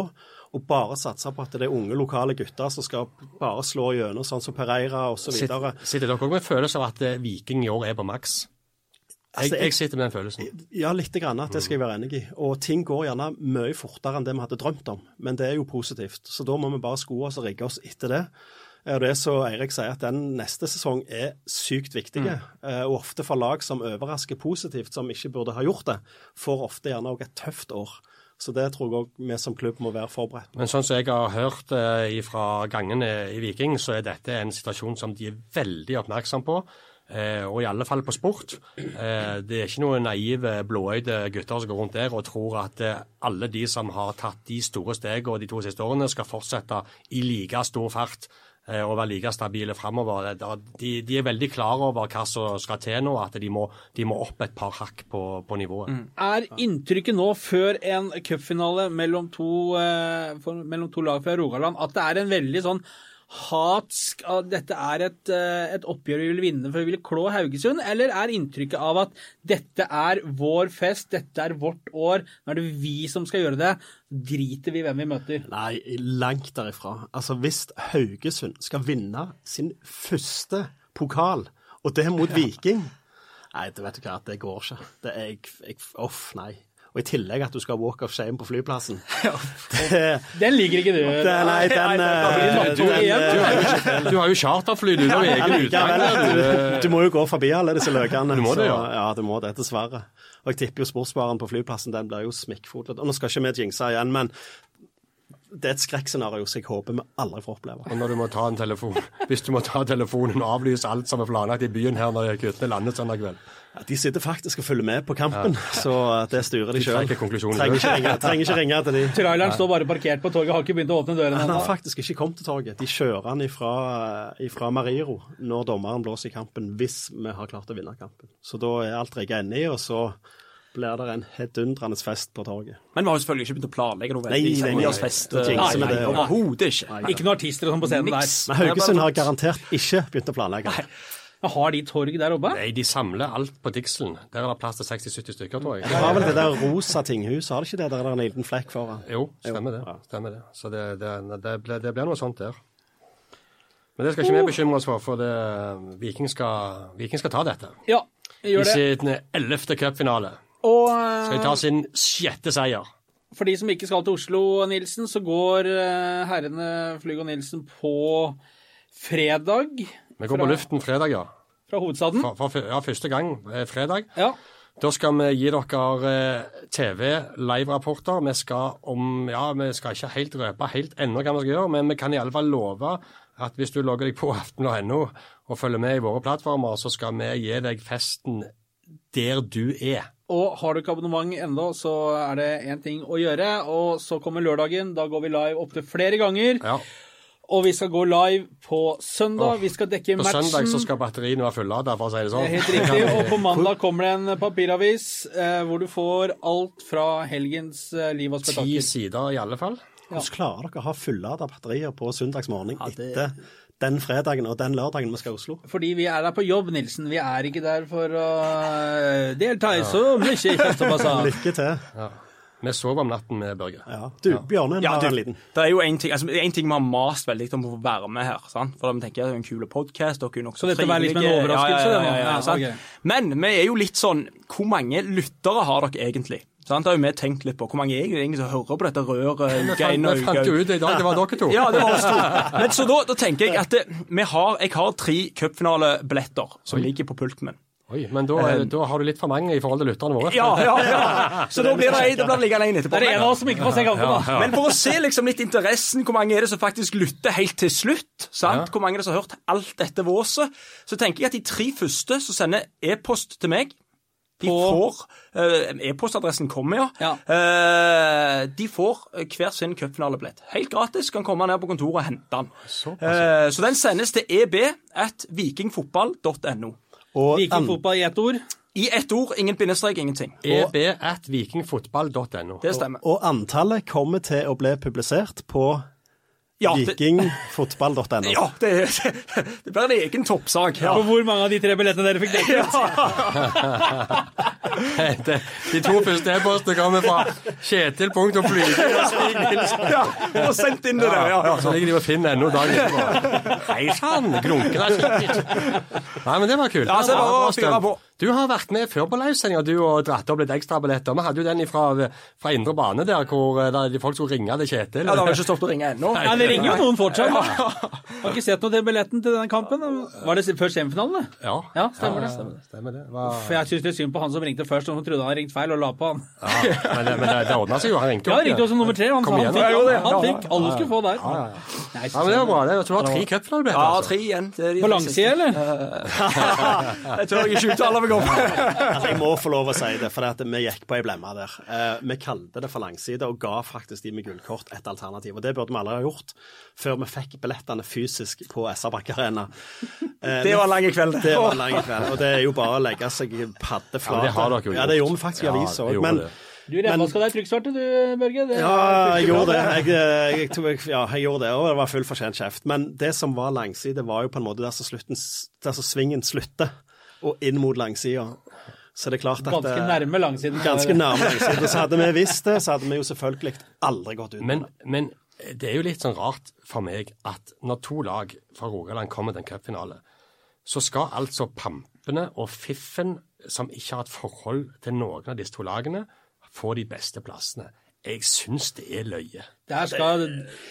å bare satse på at det er unge, lokale gutter som skal bare slå gjennom, sånn som Pereira osv. Sitter, sitter dere òg med følelsen av at eh, Viking i år er på maks? Jeg, Altså, jeg- jeg sitter med den følelsen. Ja, litt grann, at det skal jeg være enig i. Og ting går gjerne mye fortere enn det vi hadde drømt om, men det er jo positivt. Så da må vi bare sko oss og rigge oss etter det. Og det er så Eirik sier, at den neste sesong er sykt viktig. Mm. Og ofte for lag som overrasker positivt, som ikke burde ha gjort det, får ofte gjerne òg et tøft år. Så det tror jeg òg vi som klubb må være forberedt på. Men sånn som jeg har hørt eh, fra gangene i Viking, så er dette en situasjon som de er veldig oppmerksom på. Eh, og i alle fall på sport. Eh, det er ikke noen naive, blåøyde gutter som går rundt der og tror at eh, alle de som har tatt de store stegene de to siste årene, skal fortsette i like stor fart eh, og være like stabile framover. De, de er veldig klar over hva som skal til nå, at de må, de må opp et par hakk på, på nivået. Er inntrykket nå, før en cupfinale mellom, to, eh, mellom to lag fra Rogaland, at det er en veldig sånn hatsk at dette er et, eh, et oppgjør vi vil vinne for vi vil klå Haugesund, eller er inntrykket av at dette er vår fest, dette er vårt år, nå er det vi som skal gjøre det, driter vi hvem vi møter? Nei, langt derifra. Altså, Hvis Haugesund skal vinne sin første pokal, og det mot Viking Nei, det vet du hva, det går ikke. Det er jeg, jeg off, nei. Og i tillegg at du skal walk of shame på flyplassen. Det, Den liker ikke du. det, nei, den, nei, den, eh, nattog den, eh, Du har jo charterfly, du. Du har egen utgang. du, du må jo gå forbi alle disse løkene. Du må det, så, ja. ja. du må det, dessverre. Og jeg tipper jo sportsbaren på flyplassen, den blir jo smikkfotlet. Og nå skal ikke vi jinxe igjen, men det er et skrekkscenario som jeg håper vi aldri får oppleve. Og når du må ta en telefon, hvis du må ta telefonen og avlyse alt som er planlagt i byen her når guttene lander søndag kveld. Ja, de sitter faktisk og følger med på kampen, så det styrer de De sjøl. Trenger, ikke ringe- trenger ikke ringe til de. Traileren står bare parkert på toget, har ikke begynt å åpne dørene Han har faktisk ikke kommet til torget. De kjører han ifra, ifra Mariro når dommeren blåser i kampen, hvis vi har klart å vinne kampen. Så da er alt rigga inni, i, og så blir det en hedundrende fest på torget. Men vi har jo selvfølgelig ikke begynt å planlegge noe Nei, nei, nei. fest. nei, Nei, det, nei, ja. Overhodet ikke. Ikke noen artister og sånn på scenen der. Men Haugesund har garantert ikke begynt å planlegge. Har de torg der oppe? Nei, de samler alt på Dixelen. Der er det plass til 60-70 stykker, tror De Det har vel det der rosa tinghuset, har de ikke det? Der er det en liten flekk foran. Jo, stemmer det. Stemmer det. Så det, det, det, blir, det blir noe sånt der. Men det skal ikke vi bekymre oss for, for det, Viking, skal, Viking skal ta dette. Ja, I gjør det. sin ellevte cupfinale Og skal de ta eh, sin sjette seier. for de som ikke skal til Oslo, Nilsen, så går eh, herrene Flyg og Nilsen på fredag Vi går på luften fredag, ja. fra hovedstaden. For, for, ja første gang eh, fredag. Ja. Da skal vi gi dere eh, TV, live-rapporter. Vi skal om Ja, vi skal ikke helt røpe helt ennå hva vi skal gjøre, men vi kan i alle fall love at hvis du logger deg på aften.no og følger med i våre plattformer, så skal vi gi deg festen der du er. Og har du ikke abonnement ennå, så er det én ting å gjøre. Og så kommer lørdagen. Da går vi live opptil flere ganger. Ja. Og vi skal gå live på søndag. Vi skal dekke På matchen. søndag så skal batteriene være fullada, for å si det Det sånn. Helt riktig. Og på mandag kommer det en papiravis eh, hvor du får alt fra helgens eh, liv og Ti sider i alle fall. Hvordan klarer dere å ha fullada batterier på søndagsmorgen etter den fredagen og den lørdagen vi skal i Oslo? Fordi vi er der på jobb, Nilsen. Vi er ikke der for å eh, delta i så mye kjøttbasar. Lykke til. Vi sover om natten med Børge. Ja. Du, Bjørne Ja, du, en liten. det er jo en ting, altså, en ting vi har mast veldig om å få være med her. sant? For vi tenker at det er en kul podkast. Så dette var litt en overraskelse, Ja, ja, Ja, sant? ok. Men vi er jo litt sånn Hvor mange lyttere har dere egentlig? Sant? Det har jo vi tenkt litt på. Hvor mange er det egentlig som hører på dette røret Vi uke inn vi fant jo ut? ut det i dag, det var dere to. Ja, det var oss to. Men så da, da tenker jeg at det, vi har, jeg har tre cupfinalebilletter som ligger på pulten min. Oi, men da, er, da har du litt for mange i forhold til lytterne våre. Ja, ja, ja. Så da blir det, det blir liggende en etterpå. Det er en av oss som ikke får se kampen, da. Men for å se liksom litt interessen, hvor mange er det som faktisk lytter helt til slutt? sant? Ja. Hvor mange er det som har hørt alt dette våset? Så tenker jeg at de tre første som sender e-post til meg, De får eh, E-postadressen kommer, ja. Ja. Eh, de får eh, hver sin cupfinalebillett. Helt gratis. Kan komme ned på kontoret og hente den. Så, så den sendes til eb Viking-fotball i ett ord. I ett ord, ingen bindestrek, ingenting. eb at vikingfotball.no. Det stemmer. og antallet kommer til å bli publisert på Ja, vikingfotball.no. ja, det, det blir en egen toppsak. Ja. På hvor mange av de tre billettene dere fikk dekket? Ja. De to første e-postene kommer fra kjetil.flyge. ja, og sendt inn det der. Ja, ja. Så ligger de og finner ennå dagen etterpå. Hei sann, grunken er skikkelig. Nei, men det var kult. Ja, så det var det å fyre Støm. Du har vært med før på livesendinga, du, og dratt opp litt ekstrabilletter. Vi hadde jo den fra, fra Indre Bane der, hvor eh, der de folk skulle ringe til Kjetil. Ja, Det har ikke stoppet å ringe ennå. Ja, det ringer jo noen fortsatt. Ja. Har ikke sett noe til billetten til denne kampen. Var det før semifinalen? det? Ja, Ja, stemmer det. ja, Stemmer det. Var... Uff, jeg syns litt synd på han som ringte først, og som trodde han hadde ringt feil, og la på han. Ja, men det, men det, det ordna seg jo. Han ringte Ja, han ringte jo som nummer tre. Han, Kom han, fikk, da. Ja, jo, det. han fikk. Alle skulle få der. Nei, Ja, men det var bra. det. Jeg tror du har tre cupfinaler. Ja, altså. tre igjen. Det På langsida, eller? Jeg tør ikke uttale meg om. Altså, jeg må få lov å si det, for at vi gikk på ei blemme der. Eh, vi kalte det for langside og ga faktisk de med gullkort et alternativ. Og det burde vi aldri ha gjort før vi fikk billettene fysisk på SR Bank Arena. Eh, Det var en lang kveld, det. Det var en lang kveld. Og det er jo bare å legge seg paddeflat. Ja, det har dere jo Ja, det gjorde vi faktisk i avisa òg. Men det. Du revvaska deg trykksvarte, du, Børge. Det ja, jeg gjorde det. Jeg, jeg, jeg, tok- ja, jeg gjorde det, og det var full fortjent kjeft. Men det som var langside, var jo på en måte der som, slutten, der som svingen slutter, og inn mot langsida. Så det er klart at Ganske eh, nærme langsiden. Ganske nærme langsiden. Så hadde vi visst det, så hadde vi jo selvfølgelig aldri gått ut. Men, men det er jo litt sånn rart for meg at når to lag fra Rogaland kommer til en cupfinale, så skal altså pampene og fiffen, som ikke har et forhold til noen av disse to lagene, få de beste plassene. Jeg syns det er løye. Der skal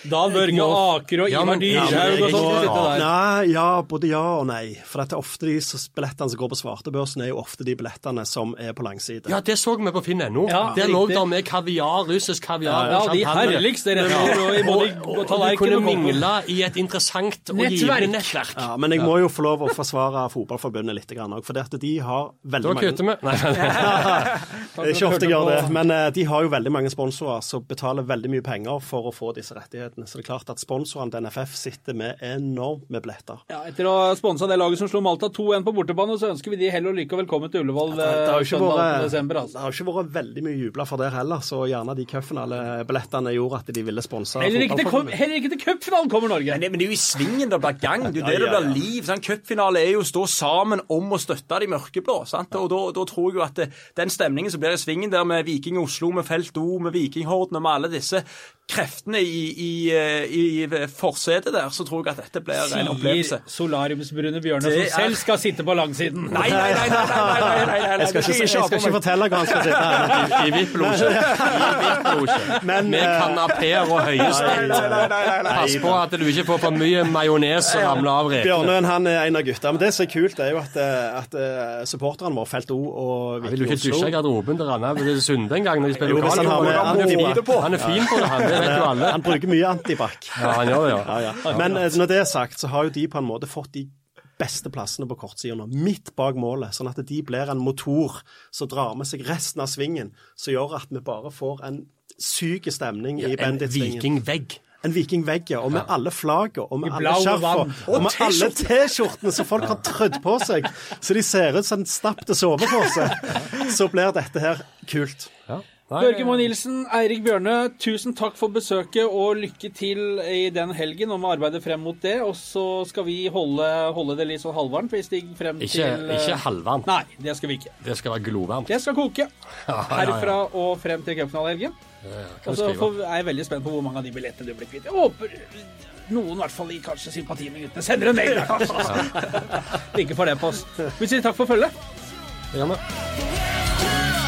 Dan Børge Aker og Ivar ja, Dyrhaug og sånn sitte der. Nei, ja, både ja og nei. For det er ofte de som- billettene som går på svartebørsen, er jo ofte de billettene som er på langside. Ja, det så vi på finn.no. Ja, Der lå det med kaviar, russisk kaviar Ja, og de herligste er og i både Og, og du kunne mingle i et interessant og givende nettverk. Ja, men jeg må jo få lov å forsvare Fotballforbundet litt òg, for det at de har veldig Da mange kutter vi. Nei, nei, ikke ofte jeg gjør det, men eh, de har jo veldig mange sponsorer som betaler veldig mye penger for å få disse rettighetene. Så det er klart at sponsorene til NFF sitter med enormt med billetter. Ja, etter å ha sponsa det laget som slo Malta 2-1 på bortebane, så ønsker vi de hell og lykke og velkommen til Ullevål Det har eh, ikke søndag 8. vært, desember. det Altså. har jo ikke vært veldig mye jubla for der heller, så gjerne de cupfinalebillettene gjorde at de ville sponse Heller ikke til, kom- til cupfinalen kommer Norge. Men det, men det er jo i svingen det blir gang. Det er jo det Ja, det ja, blir liv. Sånn, Cupfinale er jo å stå sammen om å støtte de mørkeblå. Sant? Og da, da tror jeg jo at det, den stemningen som blir i svingen der med Viking Oslo, med Felt O, med Vikinghorden og med alle disse kreftene i, i, i, forsetet der, så tror jeg at dette blir en opplevelse. Sier solariumsbrune bjørner som selv skal sitte på langsiden. Nei, nei, nei! nei, nei, nei, nei jeg skal ikke, jeg skal ikke fortelle hva han skal sitte her. I VIP-losje. Med kanapeer og høye stell. Pass på at du ikke får for mye majones som ramler av rekene. Bjørnøen han er en av gutta. Men det som er kult, er jo at, at supporterne våre, Felt O og Vil du ikke dusje i garderoben til Ranna? Randaberg Sunde en gang når de spiller lokal? Han er fin på det, han han. Bruker mye antibac. Ja, han gjør det, ja. Ja, ja. Men eh, når det er sagt, så har jo de på en måte fått de beste plassene på kortsida nå, midt bak målet, sånn at de blir en motor som drar med seg resten av svingen, som gjør at vi bare får en syk stemning i En Bendit-svingen. vikingvegg. En vikingvegg, ja. Og med alle flagene, og med alle skjerfene, og med alle T-skjortene som folk har trødd på seg, så de ser ut som en stappete sovepose, så blir dette her kult. Ja. Børge Moe Nilsen, Eirik Bjørne, tusen takk for besøket og lykke til i den helgen og med arbeidet frem mot det. Og så skal vi holde, holde det litt sånn halvvarmt vi stiger frem Ikke, til eh, ikke halvvarmt. Nei, det skal vi ikke. Det skal være glovarmt. Det skal koke. Herfra og frem til cupfinalehelgen. Ja, Og så er jeg veldig spent på hvor mange av de billettene du blir kvitt. Jeg håper noen i hvert fall i kanskje sympati med guttene sender en mail. Ikke for det på oss. Vi sier takk for følget. Ja, vi.